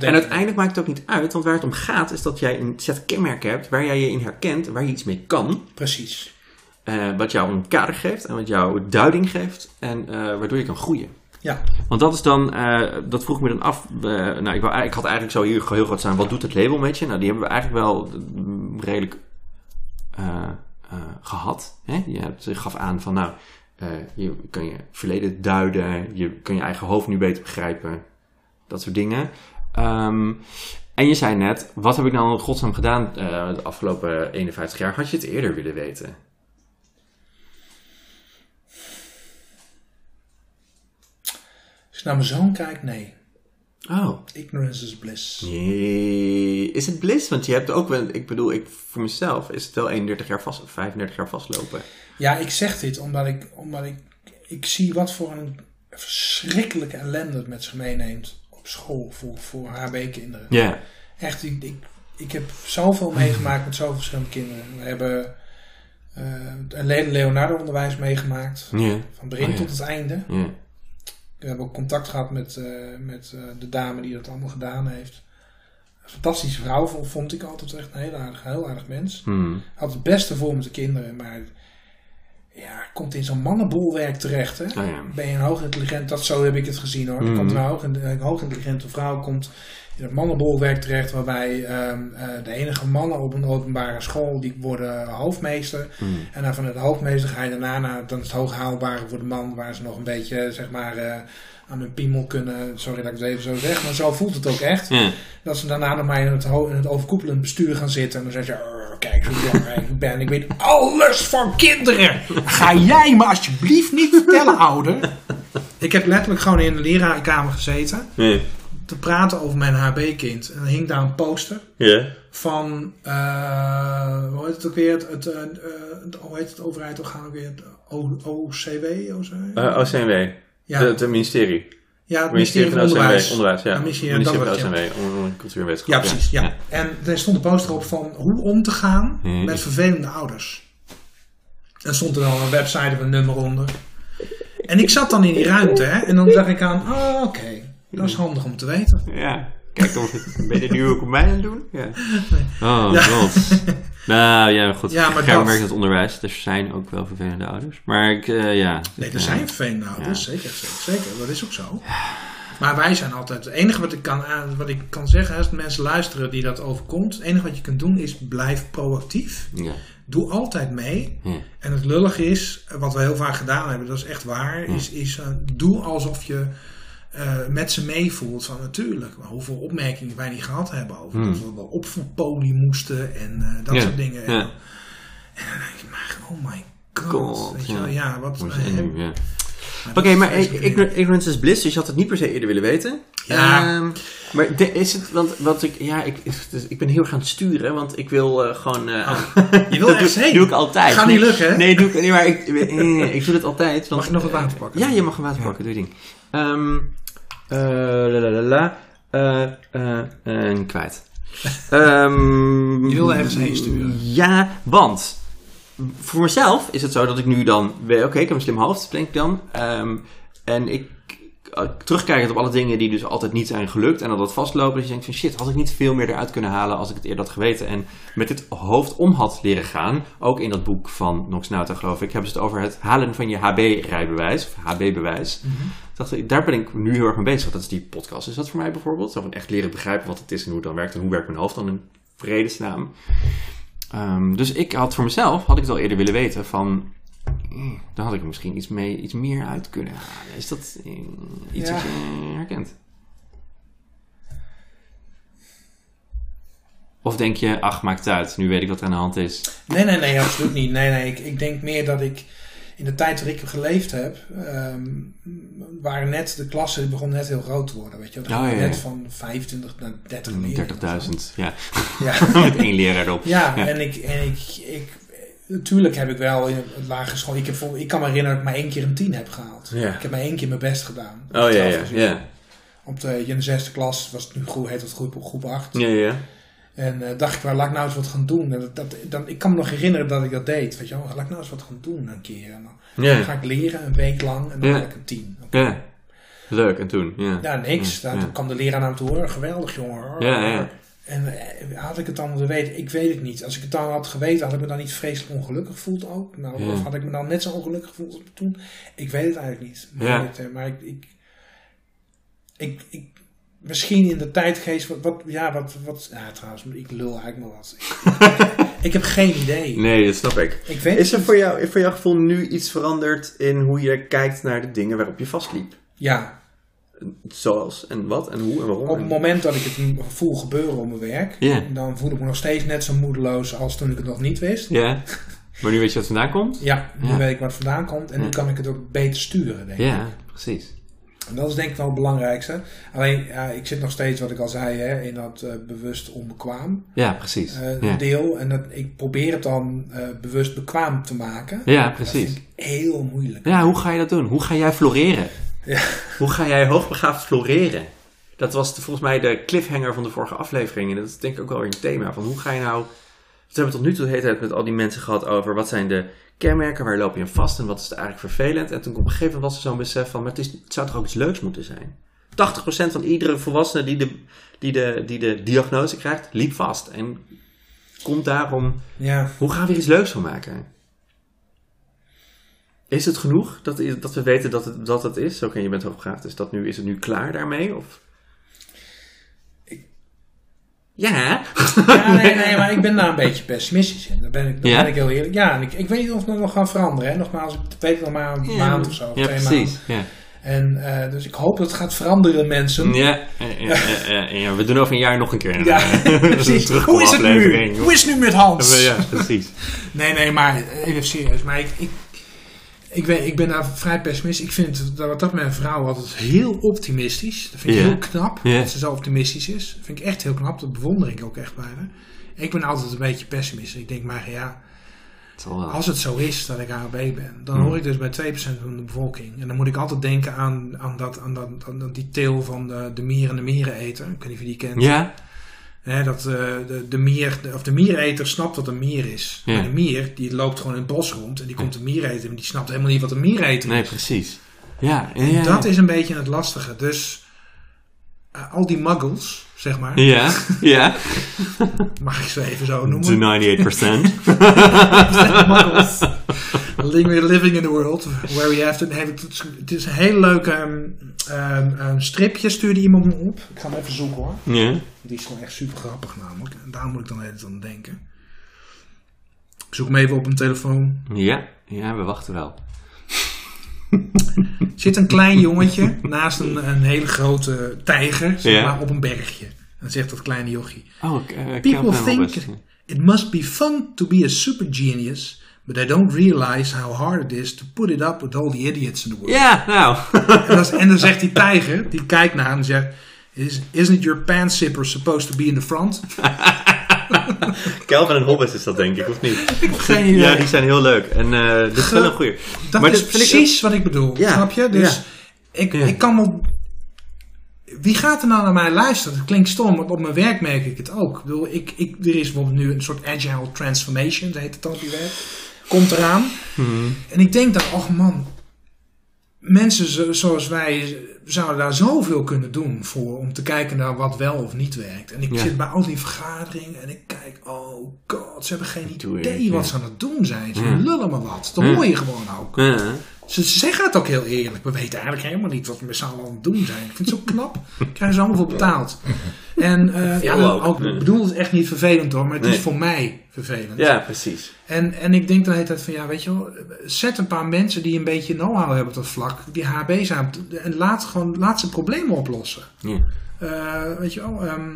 En uiteindelijk maakt het ook niet uit, want waar het om gaat is dat jij een set kenmerken hebt waar jij je in herkent, waar je iets mee kan. Precies. Eh, wat jou een kader geeft en wat jou duiding geeft en eh, waardoor je kan groeien. Ja. Want dat is dan, eh, dat vroeg me dan af. nou, ik, wou, ik had eigenlijk zo hier heel groot staan, wat doet het label met je? Nou, die hebben we eigenlijk wel redelijk eh, eh, gehad. Hè? Je hebt, je gaf aan van, nou, je kan je verleden duiden, je kan je eigen hoofd nu beter begrijpen, dat soort dingen. Ehm, en je zei net, wat heb ik nou in godsnaam gedaan de afgelopen 51 jaar? Had je het eerder willen weten? Naar mijn zoon kijk, nee. Oh. Ignorance is bliss. Nee. Is het bliss? Want je hebt ook wel, ik bedoel, ik, voor mezelf is het wel 31 jaar vast, 35 jaar vastlopen. Ja, ik zeg dit omdat ik, omdat ik, ik zie wat voor een verschrikkelijke ellende het met zich meeneemt op school voor, voor HB-kinderen. Ja. Echt, ik, ik, ik heb zoveel meegemaakt met zoveel verschillende kinderen. We hebben eh een Le- Leonardo-onderwijs meegemaakt, van begin Oh tot het einde. Ja. We hebben ook contact gehad met, eh, met eh, de dame die dat allemaal gedaan heeft. Een fantastische vrouw, vond, ik altijd echt een heel aardig, heel aardig mens. Hmm. Had het beste voor met de kinderen, maar ja, komt in zo'n mannenbolwerk terecht. Hè? Oh ja. Ben je een hoogintelligent, dat zo heb ik het gezien hoor. Er komt een, hoog, een hoogintelligente vrouw komt in het mannenbolwerk terecht, waarbij ehm, eh, de enige mannen op een openbare school die worden hoofdmeester. Hmm. En dan van het hoofdmeester ga je daarna naar dan is het hoog haalbare voor de man, waar ze nog een beetje zeg maar eh, aan hun piemel kunnen. Sorry dat ik het even zo zeg, maar zo voelt het ook echt. Dat ze daarna nog maar in het, in het overkoepelend bestuur gaan zitten. En dan zeggen ze, "Arr, kijk zo belangrijk ik ben. Ik weet alles van kinderen. Ga jij me alsjeblieft niet vertellen, ouder. Ik heb letterlijk gewoon in de lerarenkamer gezeten. Te praten over mijn HB-kind. En dan hing daar een poster van, eh, hoe heet het ook weer? Het, het, eh, het- hoe heet het overheidsorgaan ook weer? Het O- OCW? OCW? Eh, OCMW. ja, Het ministerie. ja, het Ministerie van Onderwijs. Onderwijs, ja. Ja, ministerie- van onder Cultuur en Wetenschap. Ja, precies. Ja. En er stond een poster op van hoe om te gaan Hmm. met vervelende ouders. En stond er dan een website of een nummer onder. En ik zat dan in die ruimte hè, en dan dacht ik aan, oh, oké, dat is handig om te weten. Ja. Kijk, of het, ben je nu ook op mij aan het doen? Ja. [LAUGHS] Oh, Ja. god. Nou ja, goed. Ja, maar Gerben dat- in het onderwijs. Er zijn ook wel vervelende ouders. Maar ik, eh, ja. Nee, er Ja. zijn vervelende ouders, zeker, zeker, zeker, dat is ook zo. Maar wij zijn altijd, het enige wat ik kan, aan- wat ik kan zeggen als mensen luisteren die dat overkomt, het enige wat je kunt doen is blijf proactief. Ja. Doe altijd mee. Ja. En het lullige is, wat we heel vaak gedaan hebben, dat is echt waar, is, is eh, doe alsof je eh, met ze meevoelt van natuurlijk, maar hoeveel opmerkingen wij niet gehad hebben over Hmm. dat we wel opvoedpolie moesten en eh, dat Ja, soort dingen. ja. En dan denk je, maar oh my god, God, weet je wel, ja. wat... Moet Oké, dat maar is ig- vreselijk. igno- ignorance is bliss, dus je had het niet per se eerder willen weten. Ja. Ehm, maar de- is het, want wat ik, ja, ik, dus ik ben heel erg aan het sturen, want ik wil eh, gewoon. eh, Je wil [LAUGHS] ergens heen. doe ik altijd. Gaat niet lukken, hè? Nee, doe ik, nee maar ik, [LAUGHS] nee, nee, nee, ik doe het altijd. Want, Mag ik nog wat water pakken? Ja, je mag een water pakken, doe je ding. Ehm eh, la la la kwijt. [LAUGHS] Ehm, Je wilde ergens heen sturen. Ja, want voor mezelf is het zo dat ik nu dan... weet, Oké, ik heb een slim hoofd, denk ik dan. Ehm, en ik uh, terugkijkend op alle dingen die dus altijd niet zijn gelukt... en dat dat vastlopen, dat je denkt van shit, had ik niet veel meer eruit kunnen halen... als ik het eerder had geweten. En met dit hoofd om had leren gaan... ook in dat boek van Nox Nauta, geloof ik... hebben ze het over het halen van je HB-rijbewijs, of HB-bewijs... dacht ik, daar ben ik nu heel erg mee bezig. Dat is die podcast. Is dat voor mij bijvoorbeeld? Zo van echt leren begrijpen wat het is en hoe het dan werkt. En hoe werkt mijn hoofd dan in vredesnaam. Um, dus ik had voor mezelf, had ik het al eerder willen weten van... eh, Dan had ik er misschien iets, mee, iets meer uit kunnen halen. Is dat eh, iets Ja. wat je herkent? Of denk je, ach, maakt het uit. Nu weet ik wat er aan de hand is. Nee, nee, nee, absoluut niet. Nee, nee, ik, ik denk meer dat ik in de tijd dat ik geleefd heb, ehm, waren net de klassen begon net heel groot te worden. Weet je, wel. Oh, ja, net van 25 naar 30 leerlingen. 30.000, ja. Ja, [LAUGHS] Met één leraar erop. ja, en ik, en ik, ik, natuurlijk heb ik wel in het lagere school, ik, heb, ik kan me herinneren dat ik maar één keer een 10 heb gehaald. Ja. Ik heb maar één keer mijn best gedaan. Oh ja, ja. Op de, in de zesde klas was het nu groep, heet het groep, groep 8. Ja, ja. En eh, dacht ik, wel, laat ik nou eens wat gaan doen. En dat, dat, dan, ik kan me nog herinneren dat ik dat deed. Weet je wel, laat ik nou eens wat gaan doen een keer. En dan ga ik leren een week lang en dan had ik een tien. Leuk, en toen? Ja, niks. Daar ja. Toen kwam de leraar naar me toe. hoor, Geweldig, jongen. hoor. Ja. En eh, had ik het dan geweten? Ik weet het niet. Als ik het dan had geweten, had ik me dan niet vreselijk ongelukkig gevoeld ook? Nou. Of had ik me dan net zo ongelukkig gevoeld als toen? Ik weet het eigenlijk niet. Maar, het, eh, maar ik, ik, ik, ik- Misschien in de tijdgeest, wat, wat ja, wat, wat, ja trouwens, ik lul eigenlijk maar wat. Ik, ik heb geen idee. Nee, dat snap ik. Ik weet Is er voor, jou, voor jouw gevoel nu iets veranderd in hoe je kijkt naar de dingen waarop je vastliep? Ja, Zoals en wat en hoe en waarom? op het moment dat ik het voel gebeuren op mijn werk, dan voel ik me nog steeds net zo moedeloos als toen ik het nog niet wist. Ja, maar nu weet je wat vandaan komt? Ja, nu Ja. weet ik waar het vandaan komt en nu kan ik het ook beter sturen, denk ik. Ja, precies. En dat is denk ik wel het belangrijkste. Alleen, ja, ik zit nog steeds, wat ik al zei, hè, in dat eh, bewust onbekwaam Ja, precies. eh, ja. deel. En dat, ik probeer het dan eh, bewust bekwaam te maken. ja, Dat precies. vind ik heel moeilijk. Ja, hoe ga je dat doen? Hoe ga jij floreren? Ja. Hoe ga jij hoogbegaafd floreren? Dat was de- volgens mij de cliffhanger van de vorige aflevering. En dat is denk ik ook wel weer een thema. Van hoe ga je nou... We hebben tot nu toe de hele tijd met al die mensen gehad over... wat zijn de kenmerken, waar loop je aan vast... en wat is er eigenlijk vervelend. En toen op een gegeven moment was er zo'n besef van... maar het, is, het zou toch ook iets leuks moeten zijn? 80% van iedere volwassene die de, die, de, die de diagnose krijgt... liep vast. En komt daarom... Ja, Hoe gaan we er iets leuks van maken? Is het genoeg dat, dat we weten dat het, dat het is? Oké, je bent hoogbegaafd, dus dat nu, is het nu klaar daarmee? Of? Ja. ja nee, [LAUGHS] nee, maar ik ben daar een beetje pessimistisch in. Daar ben ik, daar Ja? ben ik heel eerlijk. Ja, en ik, ik weet niet of het nog gaat veranderen. Hè. Nogmaals, ik weet het nog maar een maand of zo. Of Ja, twee precies. maanden. Ja. En, eh, dus ik hoop dat het gaat veranderen, mensen. Ja, ja, ja, we doen over een jaar nog een keer. Ja, [LAUGHS] een precies. Hoe is het nu? Hoe is het nu met Hans? Ja, precies. Nee, nee, maar even serieus. Maar ik, ik, ik, weet, ik ben daar vrij pessimistisch. Ik vind dat dat mijn vrouw altijd heel optimistisch. Dat vind ik heel knap, dat ze zo optimistisch is. Dat vind ik echt heel knap. Dat bewonder ik ook echt bij haar. Ik ben altijd een beetje pessimistisch. Ik denk maar, ja, als het zo is dat ik AOB ben, dan Hmm. hoor ik dus bij 2% van de bevolking. En dan moet ik altijd denken aan, aan, dat, aan, dat, aan die til van de, de mier en de miereneter. Ik weet niet of je die kent. Ja? Hè, dat eh, de, de, mier, de- of de miereneter snapt wat een mier is. Ja. Maar de mier die loopt gewoon in het bos rond en die komt een mier eten, maar die snapt helemaal niet wat een mier eten Nee, is. precies. Ja, En ja. dat is een beetje het lastige. Dus eh, al die muggles, zeg maar, Ja, [LAUGHS] ja. mag ik ze even zo De noemen. 98%. [LAUGHS] muggles. We're living in a world where we have to have. Het is een heel leuk ehm, ehm, ehm, stripje, stuurde iemand me op. Ik ga hem even zoeken hoor. Ja. Die is gewoon echt super grappig namelijk. En daar moet ik dan even aan denken. Ik zoek hem even op een telefoon. Ja, ja, we wachten wel. [LAUGHS] Zit een klein jongetje naast een, een hele grote tijger, zeg Ja. maar, op een bergje. Dan zegt dat kleine jochie. Oh, ik, eh, People think it must be fun to be a super genius, but they don't realize how hard it is to put it up with all the idiots in the world. Ja, nou. En, dan, en dan zegt die tijger, die kijkt naar hem en zegt... Is, isn't your pants zipper supposed to be in the front? [LAUGHS] Calvin en Hobbes is dat denk ik, of niet? [LAUGHS] Geen idee. Ja, die zijn heel leuk. En eh dit is wel een goeie. Dat Maar is ik precies wat ik bedoel. Ja, Snap je? Dus ja. ik, ik kan wel... wie gaat er nou naar mij luisteren? Dat klinkt stom, want op mijn werk merk ik het ook. Ik bedoel, ik, ik, er is bijvoorbeeld nu een soort agile transformation, dat heet het dan op je werk. Komt eraan. En ik denk dan, oh man, mensen zo- zoals wij zouden daar zoveel kunnen doen voor om te kijken naar wat wel of niet werkt. En ik Ja. zit bij al die vergaderingen en ik kijk, oh god, ze hebben geen idee wat ze aan het doen zijn. Ze lullen maar wat. Dat hoor je gewoon ook. Ze zeggen het ook heel eerlijk. We weten eigenlijk helemaal niet wat we met z'n allen aan het doen zijn. Ik vind het zo knap. Krijgen ze allemaal voor betaald. En eh, ja, ook. ook, ik bedoel het echt niet vervelend hoor, maar het Nee. is voor mij vervelend. ja, precies. En, en ik denk dan de hele tijd van ja, weet je wel, zet een paar mensen die een beetje know-how hebben op dat vlak, die HB zijn, en laat, gewoon, laat ze problemen oplossen. Ja. Eh, weet je wel, ehm,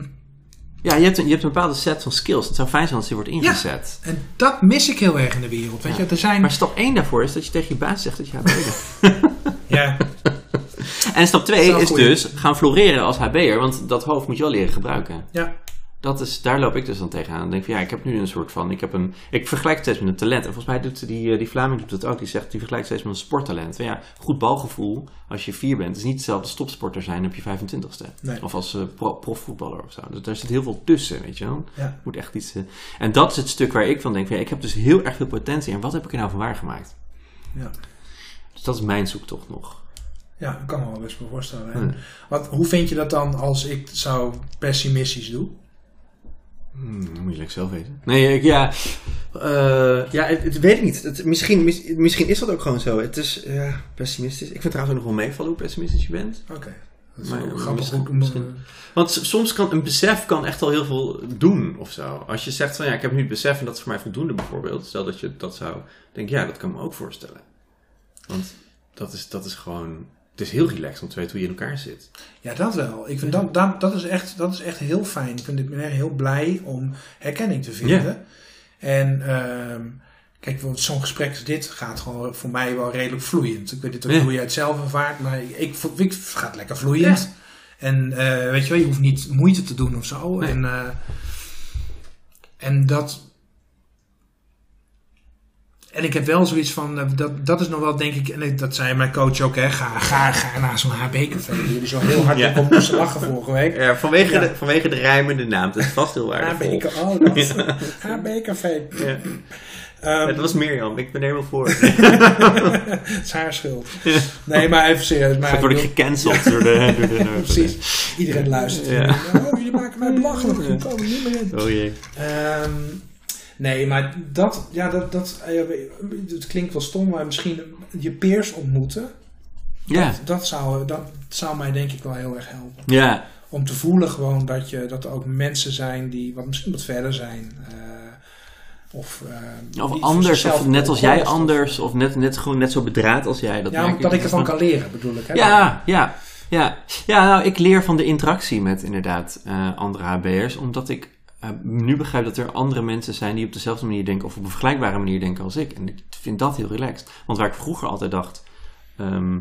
Ja, je hebt, een, je hebt een bepaalde set van skills. Het zou fijn zijn als die wordt ingezet. en dat mis ik heel erg in de wereld. Weet je, er zijn. Maar stap 1 daarvoor is dat je tegen je baas zegt dat je HB'er bent. [LAUGHS] ja, En stap 2 Dat is is dus gaan floreren als HB'er, want dat hoofd moet je wel leren gebruiken. ja, Dat is, daar loop ik dus dan tegenaan. Dan denk ik van ja, ik heb nu een soort van. Ik, heb een, ik vergelijk het steeds met een talent. En volgens mij doet die, eh, die Vlaming doet dat ook. Die zegt, die vergelijkt steeds met een sporttalent. Ja, goed balgevoel als je vier bent. is niet hetzelfde als topsporter zijn op je 25ste. Nee. Of als pro- profvoetballer of zo. Dus daar zit heel veel tussen, weet je wel. ja. Moet echt iets. eh, en dat is het stuk waar ik van denk: van, ja, ik heb dus heel erg veel potentie. En wat heb ik er nou van waargemaakt? ja. Dus dat is mijn zoektocht nog. Ja, dat kan me wel best wel voorstellen. Ja. wat, hoe vind je dat dan als ik zou pessimistisch doen? Hmm, moet je lekker zelf weten. Nee, ik, ja. eh, ja, het, het weet ik niet. Het, misschien, mis- misschien is dat ook gewoon zo. Het is ja, pessimistisch. Ik vind trouwens ook nog wel meevallen hoe pessimistisch je bent. Oké. Dat is Maar, ook grappig. misschien- eh, misschien- Want soms kan een besef kan echt al heel veel doen of zo. Als je zegt van ja, ik heb nu het besef en dat is voor mij voldoende bijvoorbeeld. Stel dat je dat zou denken, ja, dat kan ik me ook voorstellen. Want dat is, dat is gewoon. Het is heel relaxed om te weten hoe je in elkaar zit. Ja, dat wel. Ik vind dat, dat, dat, is echt, dat is echt heel fijn. Ik, vind, ik ben echt heel blij om herkenning te vinden. En ehm, kijk, zo'n gesprek als dit gaat gewoon voor mij wel redelijk vloeiend. Ik weet niet Ja. hoe jij het zelf ervaart, maar ik, ik, ik, het gaat lekker vloeiend. En eh, weet je wel, je hoeft niet moeite te doen of zo. Nee. En, eh, en dat... En ik heb wel zoiets van, eh, dat, dat is nog wel denk ik, en ik- dat zei mijn coach ook, hè, ga, ga, ga naar zo'n HB-café. Jullie zo heel hard Ja. op moesten lachen vorige week. Ja, vanwege, Ja. De, vanwege de rijmende naam. Het is vast heel waardevol. HB, oh dat, HB-café. Ja. Ehm, Ja, dat was Mirjam. Ik ben er helemaal voor. [LAUGHS] Het is haar schuld. Nee, maar even serieus. Maar Dat word ik gecanceld door de... Door de [LAUGHS] Precies. Iedereen luistert. Ja. Oh, jullie maken mij belachelijk. Ik kom er niet meer in. Oh jee. Ehm, nee, maar dat, ja, dat, dat, eh, het klinkt wel stom, maar misschien je peers ontmoeten. Ja. Dat, dat, zou, dat zou mij denk ik wel heel erg helpen. Ja. Om te voelen gewoon dat, je, dat er ook mensen zijn die wat, misschien wat verder zijn. eh, of eh, Of anders, of net als jij anders, of net, net, gewoon net zo bedraad als jij. Dat Ja, merk dat ik ervan kan leren bedoel ik. Hè? Ja, ja, ja. Ja, nou, ik leer van de interactie met inderdaad andere HB'ers, omdat ik eh, nu begrijp dat er andere mensen zijn die op dezelfde manier denken, of op een vergelijkbare manier denken als ik. En ik vind dat heel relaxed. Want waar ik vroeger altijd dacht, ehm,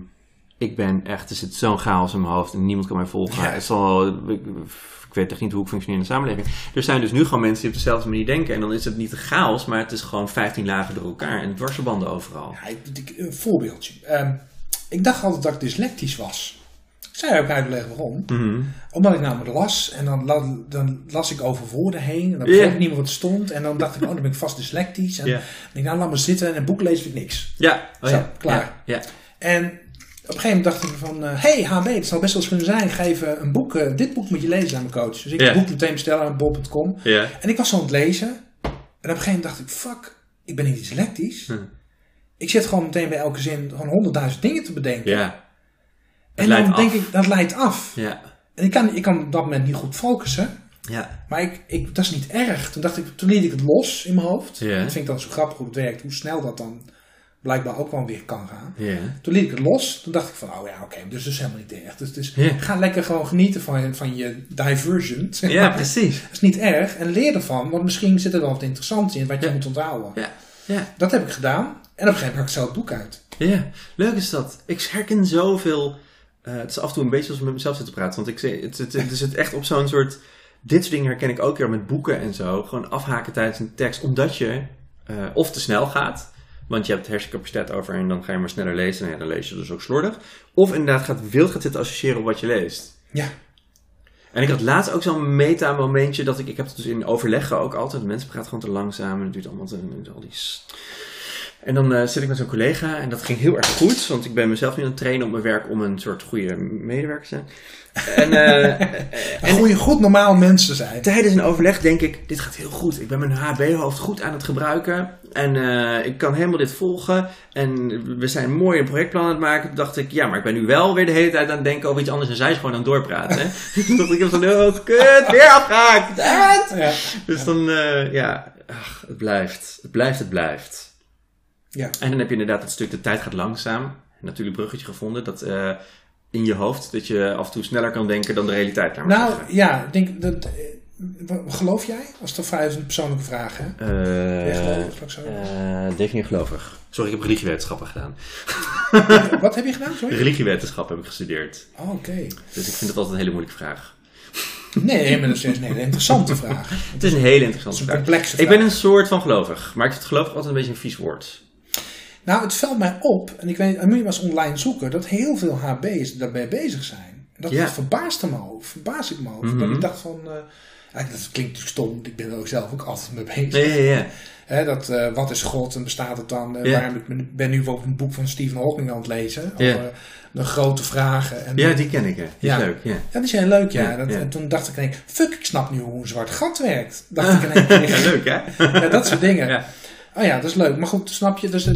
ik ben echt, er zit zo'n chaos in mijn hoofd en niemand kan mij volgen. Ja. Het zal, ik, ik weet echt niet hoe ik functioneer in de samenleving. Er zijn dus nu gewoon mensen die op dezelfde manier denken. En dan is het niet een chaos, maar het is gewoon 15 lagen door elkaar en dwarsverbanden overal. Ja, ik- ik- een voorbeeldje. Ehm, ik dacht altijd dat ik dyslectisch was. Zei ook uitleggen waarom. Mhm. Omdat ik namelijk las en dan, la- dan las ik over woorden heen. En dan begreep ik niet meer wat stond. En dan dacht ik, oh, dan ben ik vast dyslectisch. En dan ik, nou, laat maar zitten. En een boek lees ik niks. Ja, oh Zo, ja. klaar. Ja, ja. En op een gegeven moment dacht ik van, eh, hey HB, het zou best wel eens kunnen zijn. Ga even een boek, eh, dit boek moet je lezen aan mijn coach. Dus ik het boek meteen bestellen aan bol.com. ja. En ik was zo aan het lezen. En op een gegeven moment dacht ik, fuck, ik ben niet dyslectisch. Hm. Ik zit gewoon meteen bij elke zin gewoon honderdduizend dingen te bedenken. Ja. En dan denk ik, dat leidt af. Ja. En ik kan, ik kan op dat moment niet goed focussen. Ja. Maar ik, ik, dat is niet erg. Toen dacht ik, toen liet ik het los in mijn hoofd. Ja. Dat vind ik dan zo grappig hoe het werkt. Hoe snel dat dan blijkbaar ook wel weer kan gaan. Ja. Toen liet ik het los. Toen dacht ik van, oh ja, oké, dus dat is helemaal niet erg. Dus, dus Ja. ga lekker gewoon genieten van, je- van je diversion. zeg Ja, [LAUGHS] precies. Dat is niet erg. En leer ervan. Want misschien zit er wel wat interessants in wat je moet onthouden. Ja. Ja. Dat heb ik gedaan. En op een gegeven moment had ik zo het boek uit. Ja. Leuk is dat. Ik herken zoveel. Eh, het is af en toe een beetje als ik met mezelf zit te praten. Want ik zeg, het, het, het zit echt op zo'n soort. Dit soort dingen herken ik ook weer met boeken en zo. Gewoon afhaken tijdens een tekst. Omdat je eh, of te snel gaat. Want je hebt hersencapaciteit over en dan ga je maar sneller lezen. En ja, dan lees je dus ook slordig. Of inderdaad gaat wild gaat zitten associëren op wat je leest. Ja. En ik had laatst ook zo'n meta-momentje dat ik, ik heb het dus in overleggen ook altijd. Mensen praten gewoon te langzaam en het duurt allemaal te, al die... En dan eh, zit ik met zo'n collega en dat ging heel erg goed, want ik ben mezelf nu aan het trainen op mijn werk om een soort goede medewerker te zijn. En, eh, [LAUGHS] Een goede, goed normaal mensen zijn. tijdens een overleg denk ik, dit gaat heel goed. Ik ben mijn HB-hoofd goed aan het gebruiken. En eh, ik kan helemaal dit volgen. En we zijn mooi een projectplan aan het maken. Toen dacht ik, ja, maar ik ben nu wel weer de hele tijd aan het denken over iets anders. En zij is gewoon aan het doorpraten. Hè? [LAUGHS] Toen dacht ik van, oh, kut, weer afgehaakt. Ja. Dus dan, eh, ja, ach, het blijft. Het blijft, het blijft. Ja. En dan heb je inderdaad het stuk, de tijd gaat langzaam. Natuurlijk bruggetje gevonden. Dat eh, in je hoofd, dat je af en toe sneller kan denken dan de realiteit. Nou zeggen. ja, ik denk dat. eh, Geloof jij? Als het toch vrij is een persoonlijke vraag, hè? Ben je Eh, gelovig, ik eh, definieer gelovig. Sorry, ik heb religiewetenschappen gedaan. Wat heb je gedaan? Sorry? Religiewetenschap heb ik gestudeerd. Oh, Oké. Dus ik vind dat altijd een hele moeilijke vraag. Nee, maar dat is een hele interessante vraag. Het [LAUGHS] Het is een hele is interessante een vraag. complexe Ik vraag. ben een soort van gelovig. Maar ik vind gelovig altijd een beetje een vies woord. Nou, het valt mij op, en ik weet, en moet je maar eens online zoeken, dat heel veel HB's daarmee bezig zijn. Dat, Ja. dat verbaasde me over, verbaas ik me over. Mhm. Dat ik dacht van, eh, dat klinkt natuurlijk stom, ik ben er ook zelf ook altijd mee bezig. Ja, ja, ja. Dat, eh, wat is God en bestaat het dan? Eh, Ja. waarom ik ben, nu bijvoorbeeld een boek van Stephen Hawking aan het lezen. Ja. Over de grote vragen. En Ja, die ken ik. Hè. Die Ja. is leuk. Ja. Ja, die zijn leuk, ja. Dat-. En toen dacht ik ineens, fuck, ik snap nu hoe een zwart gat werkt. [LAUGHS] Dacht ik in één keer. ja, leuk hè? Ja, dat soort dingen. Oh ja, dat is leuk. Maar goed, snap je? Dus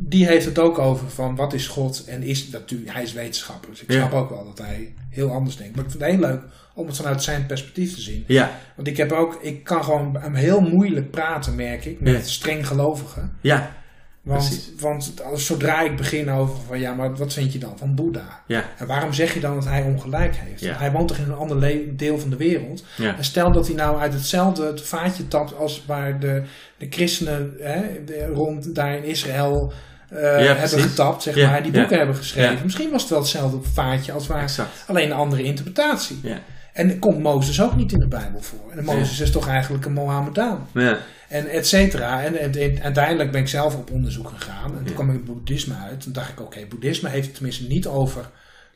die heeft het ook over van wat is God en is natuurlijk, hij is wetenschapper. Dus ik Ja. snap ook wel dat hij heel anders denkt. Maar ik vind het heel leuk om het vanuit zijn perspectief te zien. Ja, Want ik heb ook, ik kan gewoon heel moeilijk praten, merk ik, met Ja. streng gelovigen. ja, Want, Precies. want als- zodra ik begin over van ja, maar wat vind je dan van Boeddha? ja, En waarom zeg je dan dat hij ongelijk heeft? Ja. Hij woont toch in een ander deel van de wereld? ja. En stel dat hij nou uit hetzelfde vaatje tapt als waar de, de christenen hè, de- rond daar in Israël eh, hebben getapt, zeg maar, die boeken hebben geschreven. Misschien was het wel hetzelfde vaatje als waar, Exact. alleen een andere interpretatie. Ja. En komt Mozes ook niet in de Bijbel voor. En Mozes is toch eigenlijk een Mohammedaan. Ja. En et cetera. En, en- en uiteindelijk ben ik zelf op onderzoek gegaan. En toen kwam ik het boeddhisme uit. Toen dacht ik, oké, boeddhisme heeft het tenminste niet over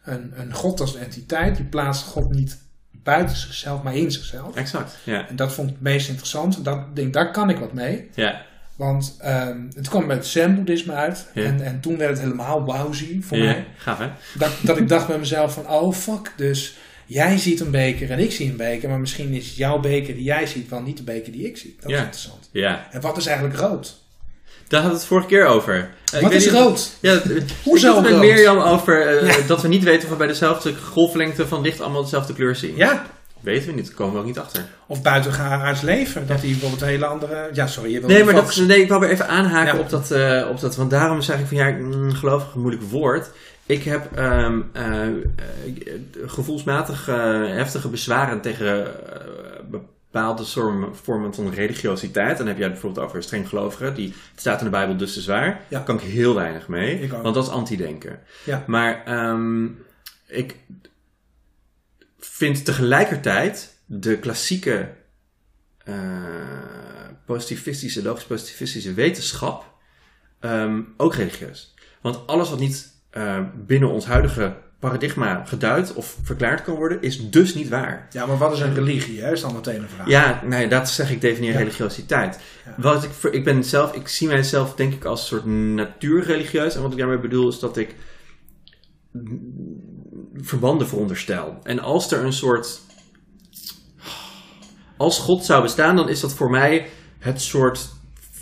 een, een god als entiteit. Die plaatst God niet buiten zichzelf, maar in zichzelf. Exact. Ja. En dat vond ik het meest interessant. En dat, denk, daar kan ik wat mee. Ja. Want ehm, het kwam met zen-boeddhisme uit. Ja. En, en toen werd het helemaal wauwzie voor ja. mij. Gaaf hè? Dat, dat ik dacht bij mezelf van, oh fuck, dus jij ziet een beker en ik zie een beker. Maar misschien is jouw beker die jij ziet wel niet de beker die ik zie. Dat is interessant. Ja. En wat is eigenlijk rood? Daar hadden we het vorige keer over. Eh, ik wat is niet- rood? Ja, Hoezo ik het met? Mirjam over eh, Ja. dat we niet weten of we bij dezelfde golflengte van licht allemaal dezelfde kleur zien. Ja, Weten we niet, daar komen we ook niet achter. of buitengaards leven. Dat hij bijvoorbeeld een hele andere... Ja, sorry, je wil Nee, maar dat, nee, ik wou weer even aanhaken Ja. op, dat, eh, op dat. Want daarom zeg ik van ja, mm, gelovig een moeilijk woord. Ik heb eh, gevoelsmatig eh, heftige bezwaren tegen bepaalde vormen van religiositeit. Dan heb jij bijvoorbeeld over streng gelovigen. Die, het staat in de Bijbel dus te zwaar. Ja. Daar kan ik heel weinig mee. Want dat is anti-denken. Ja. Maar ehm, ik vind tegelijkertijd de klassieke positivistische, logisch-positivistische wetenschap ehm, ook religieus. Want alles wat niet eh, binnen ons huidige paradigma geduid of verklaard kan worden, is dus niet waar. Ja, maar wat is een religie? Hè? Is dan meteen een vraag. Ja, nee, dat zeg ik definieer Ja. religiositeit. Ja. Wat ik, ik ben zelf, ik zie mijzelf denk ik als een soort natuurreligieus. En wat ik daarmee bedoel is dat ik verbanden veronderstel. En als er een soort. Als God zou bestaan, dan is dat voor mij het soort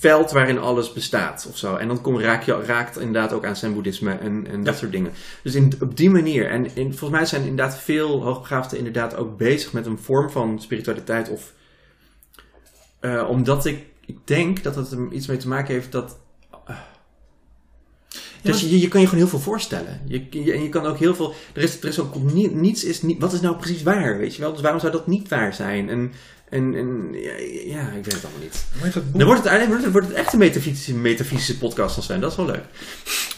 veld waarin alles bestaat of zo. En dan kom, raak je raakt inderdaad ook aan zen-boeddhisme en, en dat Ja. soort dingen. Dus in, op die manier. En in, volgens mij zijn inderdaad veel hoogbegaafden inderdaad ook bezig met een vorm van spiritualiteit. Of, eh, omdat ik, ik denk dat het er iets mee te maken heeft dat dus je, je kan je gewoon heel veel voorstellen. Je, je, en je kan ook heel veel. Er is, er is ook ni- niets is niet. Wat is nou precies waar? Weet je wel? Dus waarom zou dat niet waar zijn? En En, en ja, ja, ik weet het allemaal niet. Dan wordt het, uiteindelijk wordt het, het echt een metafysische, metafysische podcast als zijn. Dat is wel leuk.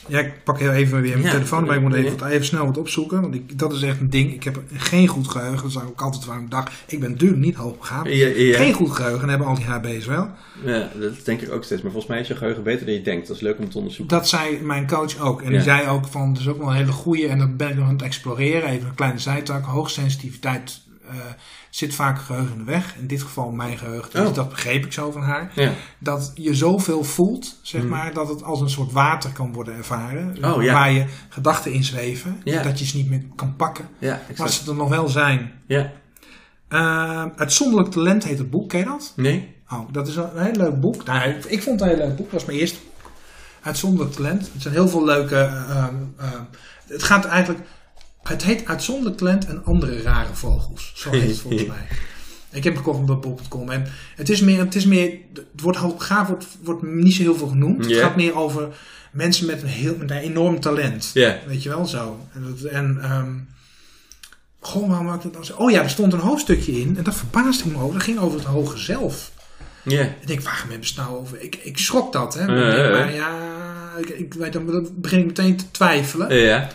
Ja, ik pak heel even weer mijn Ja. telefoon, maar ik moet even, wat- even snel wat opzoeken. Want ik, dat is echt een ding. Ik heb geen goed geheugen. Dat is ook altijd waar ik dacht. Ik ben natuurlijk niet hoogbegaafd. Ja, ja. Geen goed geheugen hebben al die HB's wel. Ja, dat denk ik ook steeds. Maar volgens mij is je geheugen beter dan je denkt. Dat is leuk om te onderzoeken. Dat zei mijn coach ook. En die zei ook van, dat is ook wel een hele goeie. En dat ben ik nog aan het exploreren. Even een kleine zijtak. Hoogsensitiviteit eh, zit vaak geheugen in de weg. In dit geval mijn geheugen. Dus Oh. dat begreep ik zo van haar. Ja. Dat je zoveel voelt, zeg Hmm. maar, dat het als een soort water kan worden ervaren. Oh, ja. Waar je gedachten in zweven. Ja. Dat je ze niet meer kan pakken. Maar ze er nog wel zijn. Ja. Uh, Uitzonderlijk talent heet het boek. Ken je dat? Nee? Oh, dat is een heel leuk boek. Nou, ik vond het een heel leuk boek. Dat was mijn eerste boek. Uitzonderlijk talent. Het zijn heel veel leuke... eh, ehm, ehm, het gaat eigenlijk... Het heet Uitzonderlijk talent en andere rare vogels. Zo heet het volgens [LAUGHS] mij. Ik heb het gekocht op bol.com. En het is meer... Het, is meer, het woord hoogbegaafd wordt, wordt niet zo heel veel genoemd. Het gaat meer over mensen met een, heel, met een enorm talent. Weet je wel zo. En, en ehm, Goh, waarom had ik dat nou zo? Oh ja, er stond een hoofdstukje in. En dat verbaasde ik me over. Dat ging over het hoge zelf. Ja. Ik denk, waar ze het nou over? Ik, ik schrok dat, hè. Ja, ja. maar ja, ik, ik weet, dan dan begin ik meteen te twijfelen. Ja.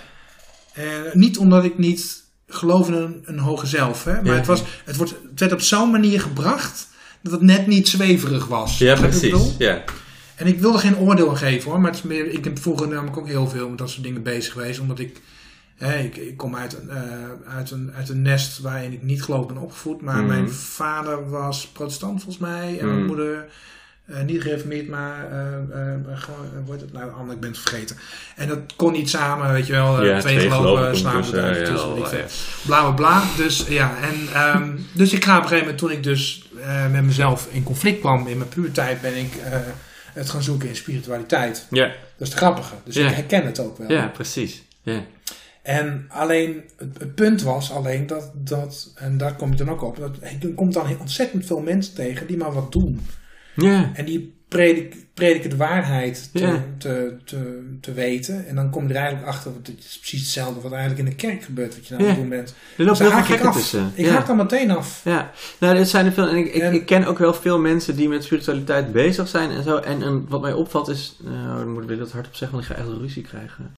Eh, niet omdat ik niet geloof in een, een hoge zelf, hè. Maar Ja. het, was, het, wordt, het werd op zo'n manier gebracht dat het net niet zweverig was. Ja, precies. Ja. En ik wil er geen oordeel aan geven hoor. Maar het is meer, ik heb vroeger namelijk ook heel veel met dat soort dingen bezig geweest. Omdat ik, hè, ik, ik kom uit, een, eh, uit, een, uit een nest waarin ik niet geloof ben opgevoed. Maar Mhm. mijn vader was protestant volgens mij. En mijn Mhm. moeder eh, niet gereformeerd, maar eh, eh, gewoon, heet het nou? Anne, ik ben het vergeten. En dat kon niet samen, weet je wel. Ja, twee, twee geloven geloven slaan we daar tussen, ja. Bla bla bla. Dus ja, en um, dus ik ga op een gegeven moment, toen ik dus met mezelf in conflict kwam in mijn puberteit, ben ik het gaan zoeken in spiritualiteit. Ja. Dat is het grappige. Dus Ja. ik herken het ook wel. Ja, precies. Ja. En alleen, het, het punt was alleen dat, dat, en daar kom je dan ook op, dat je komt dan ontzettend veel mensen tegen die maar wat doen. Ja. En die predik, prediken de waarheid te, Ja. te, te, te weten. En dan kom je er eigenlijk achter, want het is precies hetzelfde wat eigenlijk in de kerk gebeurt, wat je nou aan Ja. het doen bent. Er loopt Dus heel veel ik af. tussen. Ik ja. haak dan meteen af. Ja, nou, dit zijn er veel. En ik, ik, En- ik ken ook wel veel mensen die met spiritualiteit bezig zijn en zo. En, en wat mij opvalt is. Nou, dan moet ik dat hardop zeggen, want ik ga echt ruzie krijgen.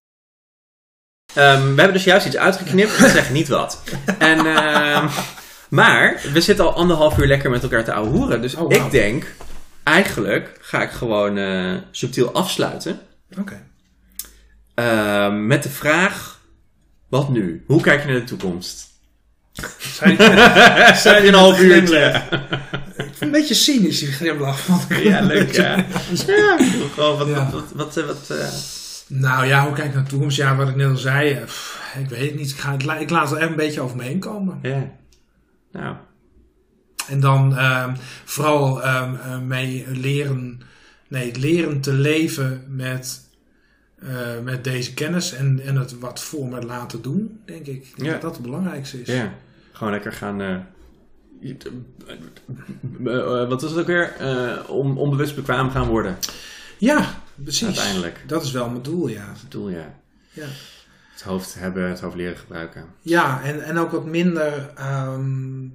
Ehm, we hebben dus juist iets uitgeknipt. We zeggen niet wat. En, ehm, maar we zitten al anderhalf uur lekker met elkaar te ouwehoeren. Dus Oh, ik denk, eigenlijk ga ik gewoon eh, subtiel afsluiten. Oké. Ehm, met de vraag: wat nu? Hoe kijk je naar de toekomst? Zijn, [LAUGHS] Zijn een half uurtje. Vind een beetje cynisch die ik- Ja, leuk ja. ja gewoon wat, Ja. wat, wat, wat, wat, eh, Nou ja, hoe kijk ik naar de toekomst? Ja, wat ik net al zei. eh, pff, ik weet het niet. Ik, ga, la- ik laat er een beetje over me heen komen. ja. Nou, En dan ehm, vooral ehm, eh, mee leren, nee, leren te leven met, eh, met deze kennis en, en het wat voor me laten doen, denk ik. Ja. Dat dat het belangrijkste is. ja. Gewoon lekker gaan. eh, wat is het ook weer? Om, onbewust bekwaam gaan worden. Ja, precies. Uiteindelijk. Dat is wel mijn doel, ja. Het doel, ja. Ja, Het hoofd hebben, het hoofd leren gebruiken. ja en, en ook wat minder. ehm,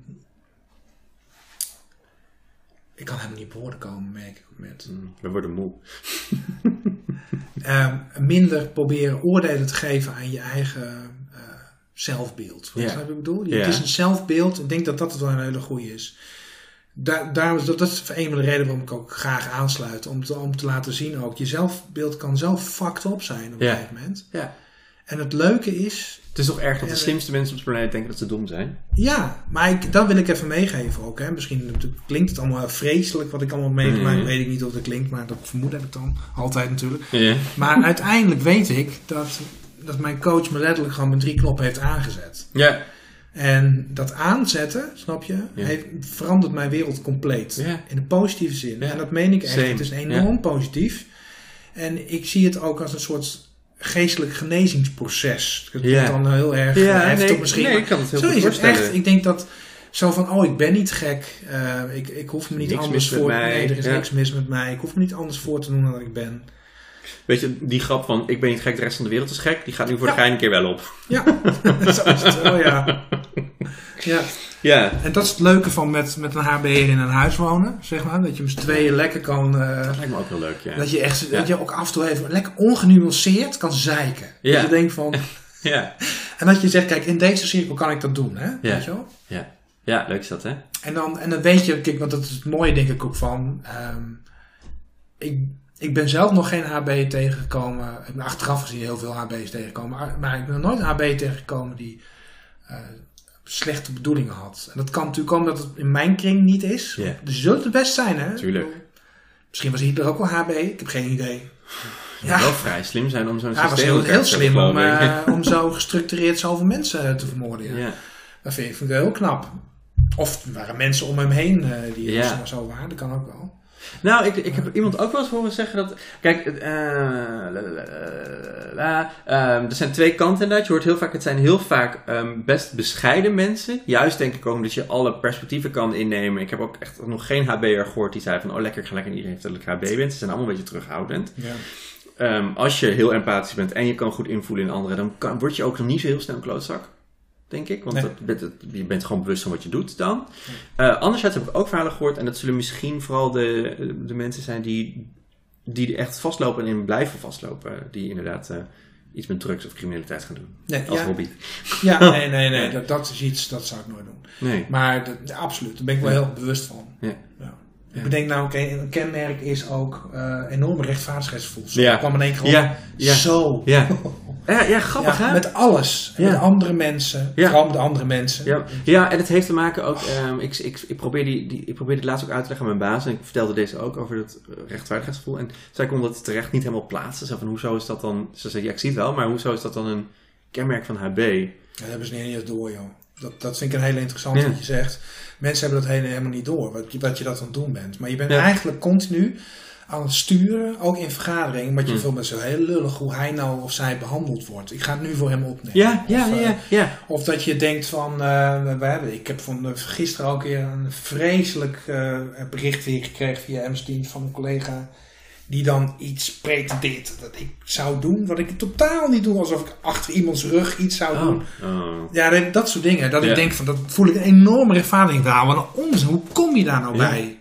ik kan helemaal niet op woorden komen, merk ik op met. Mm, We worden moe. [LAUGHS] Ehm, minder proberen oordelen te geven aan je eigen eh, zelfbeeld. Wat wat ik bedoel? Het is een zelfbeeld. Ik denk dat dat wel een hele goede is. Daar, dat, dat is een van de redenen waarom ik ook graag aansluit. Om te, om te laten zien ook. Je zelfbeeld kan zo fucked up zijn op een gegeven moment. Ja. En het leuke is... Het is toch erg dat de slimste mensen op de planeet denken dat ze dom zijn? Ja, maar ik, dat wil ik even meegeven ook. Hè. Misschien klinkt het allemaal vreselijk wat ik allemaal meegemaakt. Weet ik niet of dat klinkt, maar dat vermoed heb ik dan. Altijd natuurlijk. Maar uiteindelijk weet ik dat, dat mijn coach me letterlijk gewoon met drie knoppen heeft aangezet. Ja. En dat aanzetten, snap je, Ja. heeft, verandert mijn wereld compleet. Ja. In de positieve zin. Ja. En dat meen ik echt. Same. Het is enorm positief. En ik zie het ook als een soort geestelijk genezingsproces. Dat klinkt dan heel erg Ja, heftig nee, misschien. nee, ik kan het heel zo is het echt. Ik denk dat zo van, oh, ik ben niet gek. Eh, ik, ik hoef me niet Niks anders voor... mij. Nee, er is Ja. niks mis met mij. Ik hoef me niet anders voor te doen dan dat ik ben. Weet je, die grap van ik ben niet gek, de rest van de wereld is gek, die gaat nu voor Ja. de gein een keer wel op. Ja, [LAUGHS] zo is het wel, ja. Ja, Ja. En dat is het leuke van met, met een HB'er in een huis wonen, zeg maar. Dat je met z'n tweeën lekker kan... eh, Dat lijkt me ook heel leuk, ja. dat je echt, Ja. dat je ook af en toe even lekker ongenuanceerd kan zeiken. Ja. Dat je denkt van... [LAUGHS] Ja. En dat je zegt, kijk, in deze cirkel kan ik dat doen, hè? Weet je wel? Ja. Ja, leuk is dat, hè? En dan, en dan weet je, kijk, want dat is het mooie denk ik ook van. ehm, ik, ik ben zelf nog geen HB tegengekomen. Ik ben achteraf gezien heel veel HB's tegengekomen. Maar, maar ik ben nog nooit een HB tegengekomen die eh, slechte bedoelingen had. En dat kan natuurlijk komen dat het in mijn kring niet is. Ja. Dus zult het best zijn, hè? Tuurlijk. Misschien was Hitler ook wel HB. Ik heb geen idee. Ja. Wel vrij slim zijn om zo'n Hij was systeem heel, slim om, eh, om zo gestructureerd zoveel mensen te vermoorden. Ja. ja. Dat vind ik, vind ik heel knap. Of er waren mensen om hem heen eh, die Ja. zo- zo waren. Dat kan ook wel. Nou, ik, ik heb iemand ook wel eens horen zeggen dat. Kijk, eh, la, la, la, la, ehm, er zijn twee kanten inderdaad. Je hoort heel vaak, het zijn heel vaak ehm, best bescheiden mensen. Juist denk ik ook dat je alle perspectieven kan innemen. Ik heb ook echt nog geen HB'er gehoord die zei van, oh lekker, ik ga lekker iedereen vertellen dat ik HB ben. Ze zijn allemaal een beetje terughoudend. Ja. Ehm, als je heel empathisch bent en je kan goed invoelen in anderen, dan kan, word je ook nog niet zo heel snel een klootzak. Denk ik, want Nee. dat, je bent gewoon bewust van wat je doet dan. Eh, anderzijds heb ik ook verhalen gehoord, en dat zullen misschien vooral de, de mensen zijn die, die echt vastlopen en in blijven vastlopen, die inderdaad eh, iets met drugs of criminaliteit gaan doen. Nee, Als ja, hobby. ja, [LAUGHS] nee, nee, nee. Dat, dat is iets, dat zou ik nooit doen. Nee. Maar dat, absoluut, daar ben ik wel heel bewust van. Ja. Ja. Ik bedenk nou, oké, een kenmerk is ook eh enorme rechtvaardigheidsgevoel. Zo Ja. kwam in één keer gewoon ja. zo. Ja. [LAUGHS] Ja, ja, grappig Ja, hè? met alles. Ja. Met andere mensen. Ja. Vooral met andere mensen. Ja, ja, en het heeft te maken ook. ehm, ik, ik, ik, probeer die, die, ik probeer dit laatst ook uit te leggen aan mijn baas. En ik vertelde deze ook over het eh, rechtvaardigheidsgevoel. En zij kon dat terecht niet helemaal plaatsen. Zo van, hoezo is dat dan... Ze zei, ja, ik zie het wel, maar hoezo is dat dan een kenmerk van HB? Ja, dat hebben ze niet eens door, joh. Dat, dat vind ik een hele interessante Ja. wat je zegt. Mensen hebben dat hele- helemaal niet door, wat je, wat je dat aan het doen bent. Maar je bent eigenlijk continu aan het sturen, ook in vergaderingen. Want je Hmm. vindt zo heel lullig hoe hij nou of zij behandeld wordt. Ik ga het nu voor hem opnemen. Ja, ja, Of, eh, ja, ja. Of dat je denkt van, eh, we hebben, ik heb van, eh, gisteren ook weer een vreselijk bericht weer gekregen via MS-Teams van een collega. Die dan iets pretendeert dat ik zou doen, wat ik totaal niet doe. Alsof ik achter iemands rug iets zou doen. Oh. Oh. Ja, dat, dat soort dingen. Dat Ja. ik denk van, dat voel ik een enorme rechtvaardiging aan. Wat een onzin. Hoe kom je daar nou Ja. bij?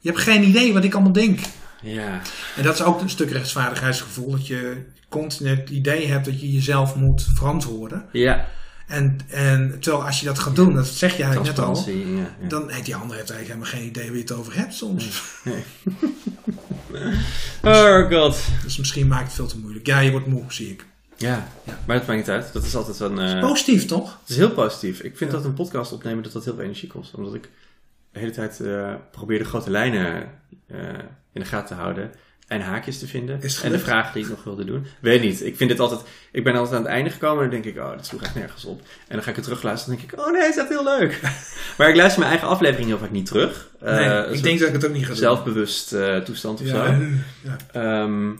Je hebt geen idee wat ik allemaal denk. Ja. En dat is ook een stuk rechtsvaardigheidsgevoel. Dat je continu het idee hebt dat je jezelf moet verantwoorden. Ja. En, en terwijl als je dat gaat doen, dat zeg eigenlijk net al. Transparantie. Ja, ja. Dan heeft die ander heeft eigenlijk helemaal geen idee waar je het over hebt soms. [LAUGHS] Oh god. Dus misschien maakt het veel te moeilijk. Ja, je wordt moe, zie ik. Ja. Maar dat maakt niet uit. Dat is altijd een... eh, Positief, toch? Het is heel positief. Ik vind dat een podcast opnemen dat dat heel veel energie kost. Omdat ik de hele tijd eh, probeer de grote lijnen eh, in de gaten te houden. En haakjes te vinden. En de vragen die ik nog wilde doen. Weet niet. Ik vind dit altijd... Ik ben altijd aan het einde gekomen en dan denk ik... Oh, dat sloeg echt nergens op. En dan ga ik het terugluisteren en denk ik... Oh nee, is dat heel leuk. [LAUGHS] maar ik luister mijn eigen aflevering heel vaak niet terug. Eh, nee, ik denk dat ik het ook niet ga doen. Zelfbewust eh, toestand of Ja, zo. ja. Ehm,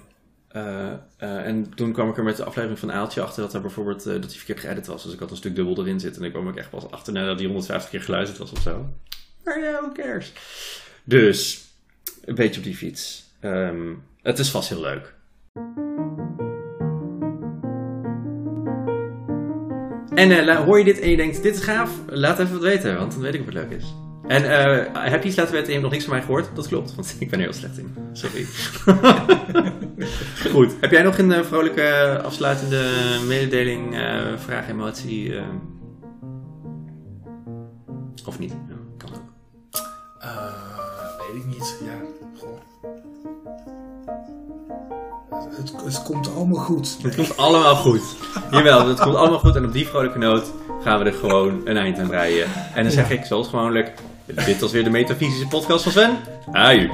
eh, en toen kwam ik er met de aflevering van Aaltje achter dat hij bijvoorbeeld dat hij verkeerd geëdit was. Dus ik had een stuk dubbel erin zitten. En ik kwam ik echt pas achter nadat die 150 keer geluisterd was of zo. Maar ja, who cares? Dus, een beetje op die fiets. Ehm, het is vast heel leuk. En eh, hoor je dit en je denkt, dit is gaaf? Laat even wat weten, want dan weet ik of het leuk is. En eh, heb je iets laten weten en je hebt nog niks van mij gehoord? Dat klopt, want [LAUGHS] ik ben er heel slecht in. Sorry. [LAUGHS] Goed. Heb jij nog een eh, vrolijke afsluitende mededeling, eh, vraag, emotie? Of niet? Ja, kan ook. Weet ik niet. Ja, Het, het komt allemaal goed. Het komt allemaal goed. Jawel, het komt allemaal goed. En op die vrolijke noot gaan we er gewoon een eind aan breien. En dan zeg ik, zoals gewoonlijk, dit was weer de metafysische podcast van Sven. Aju.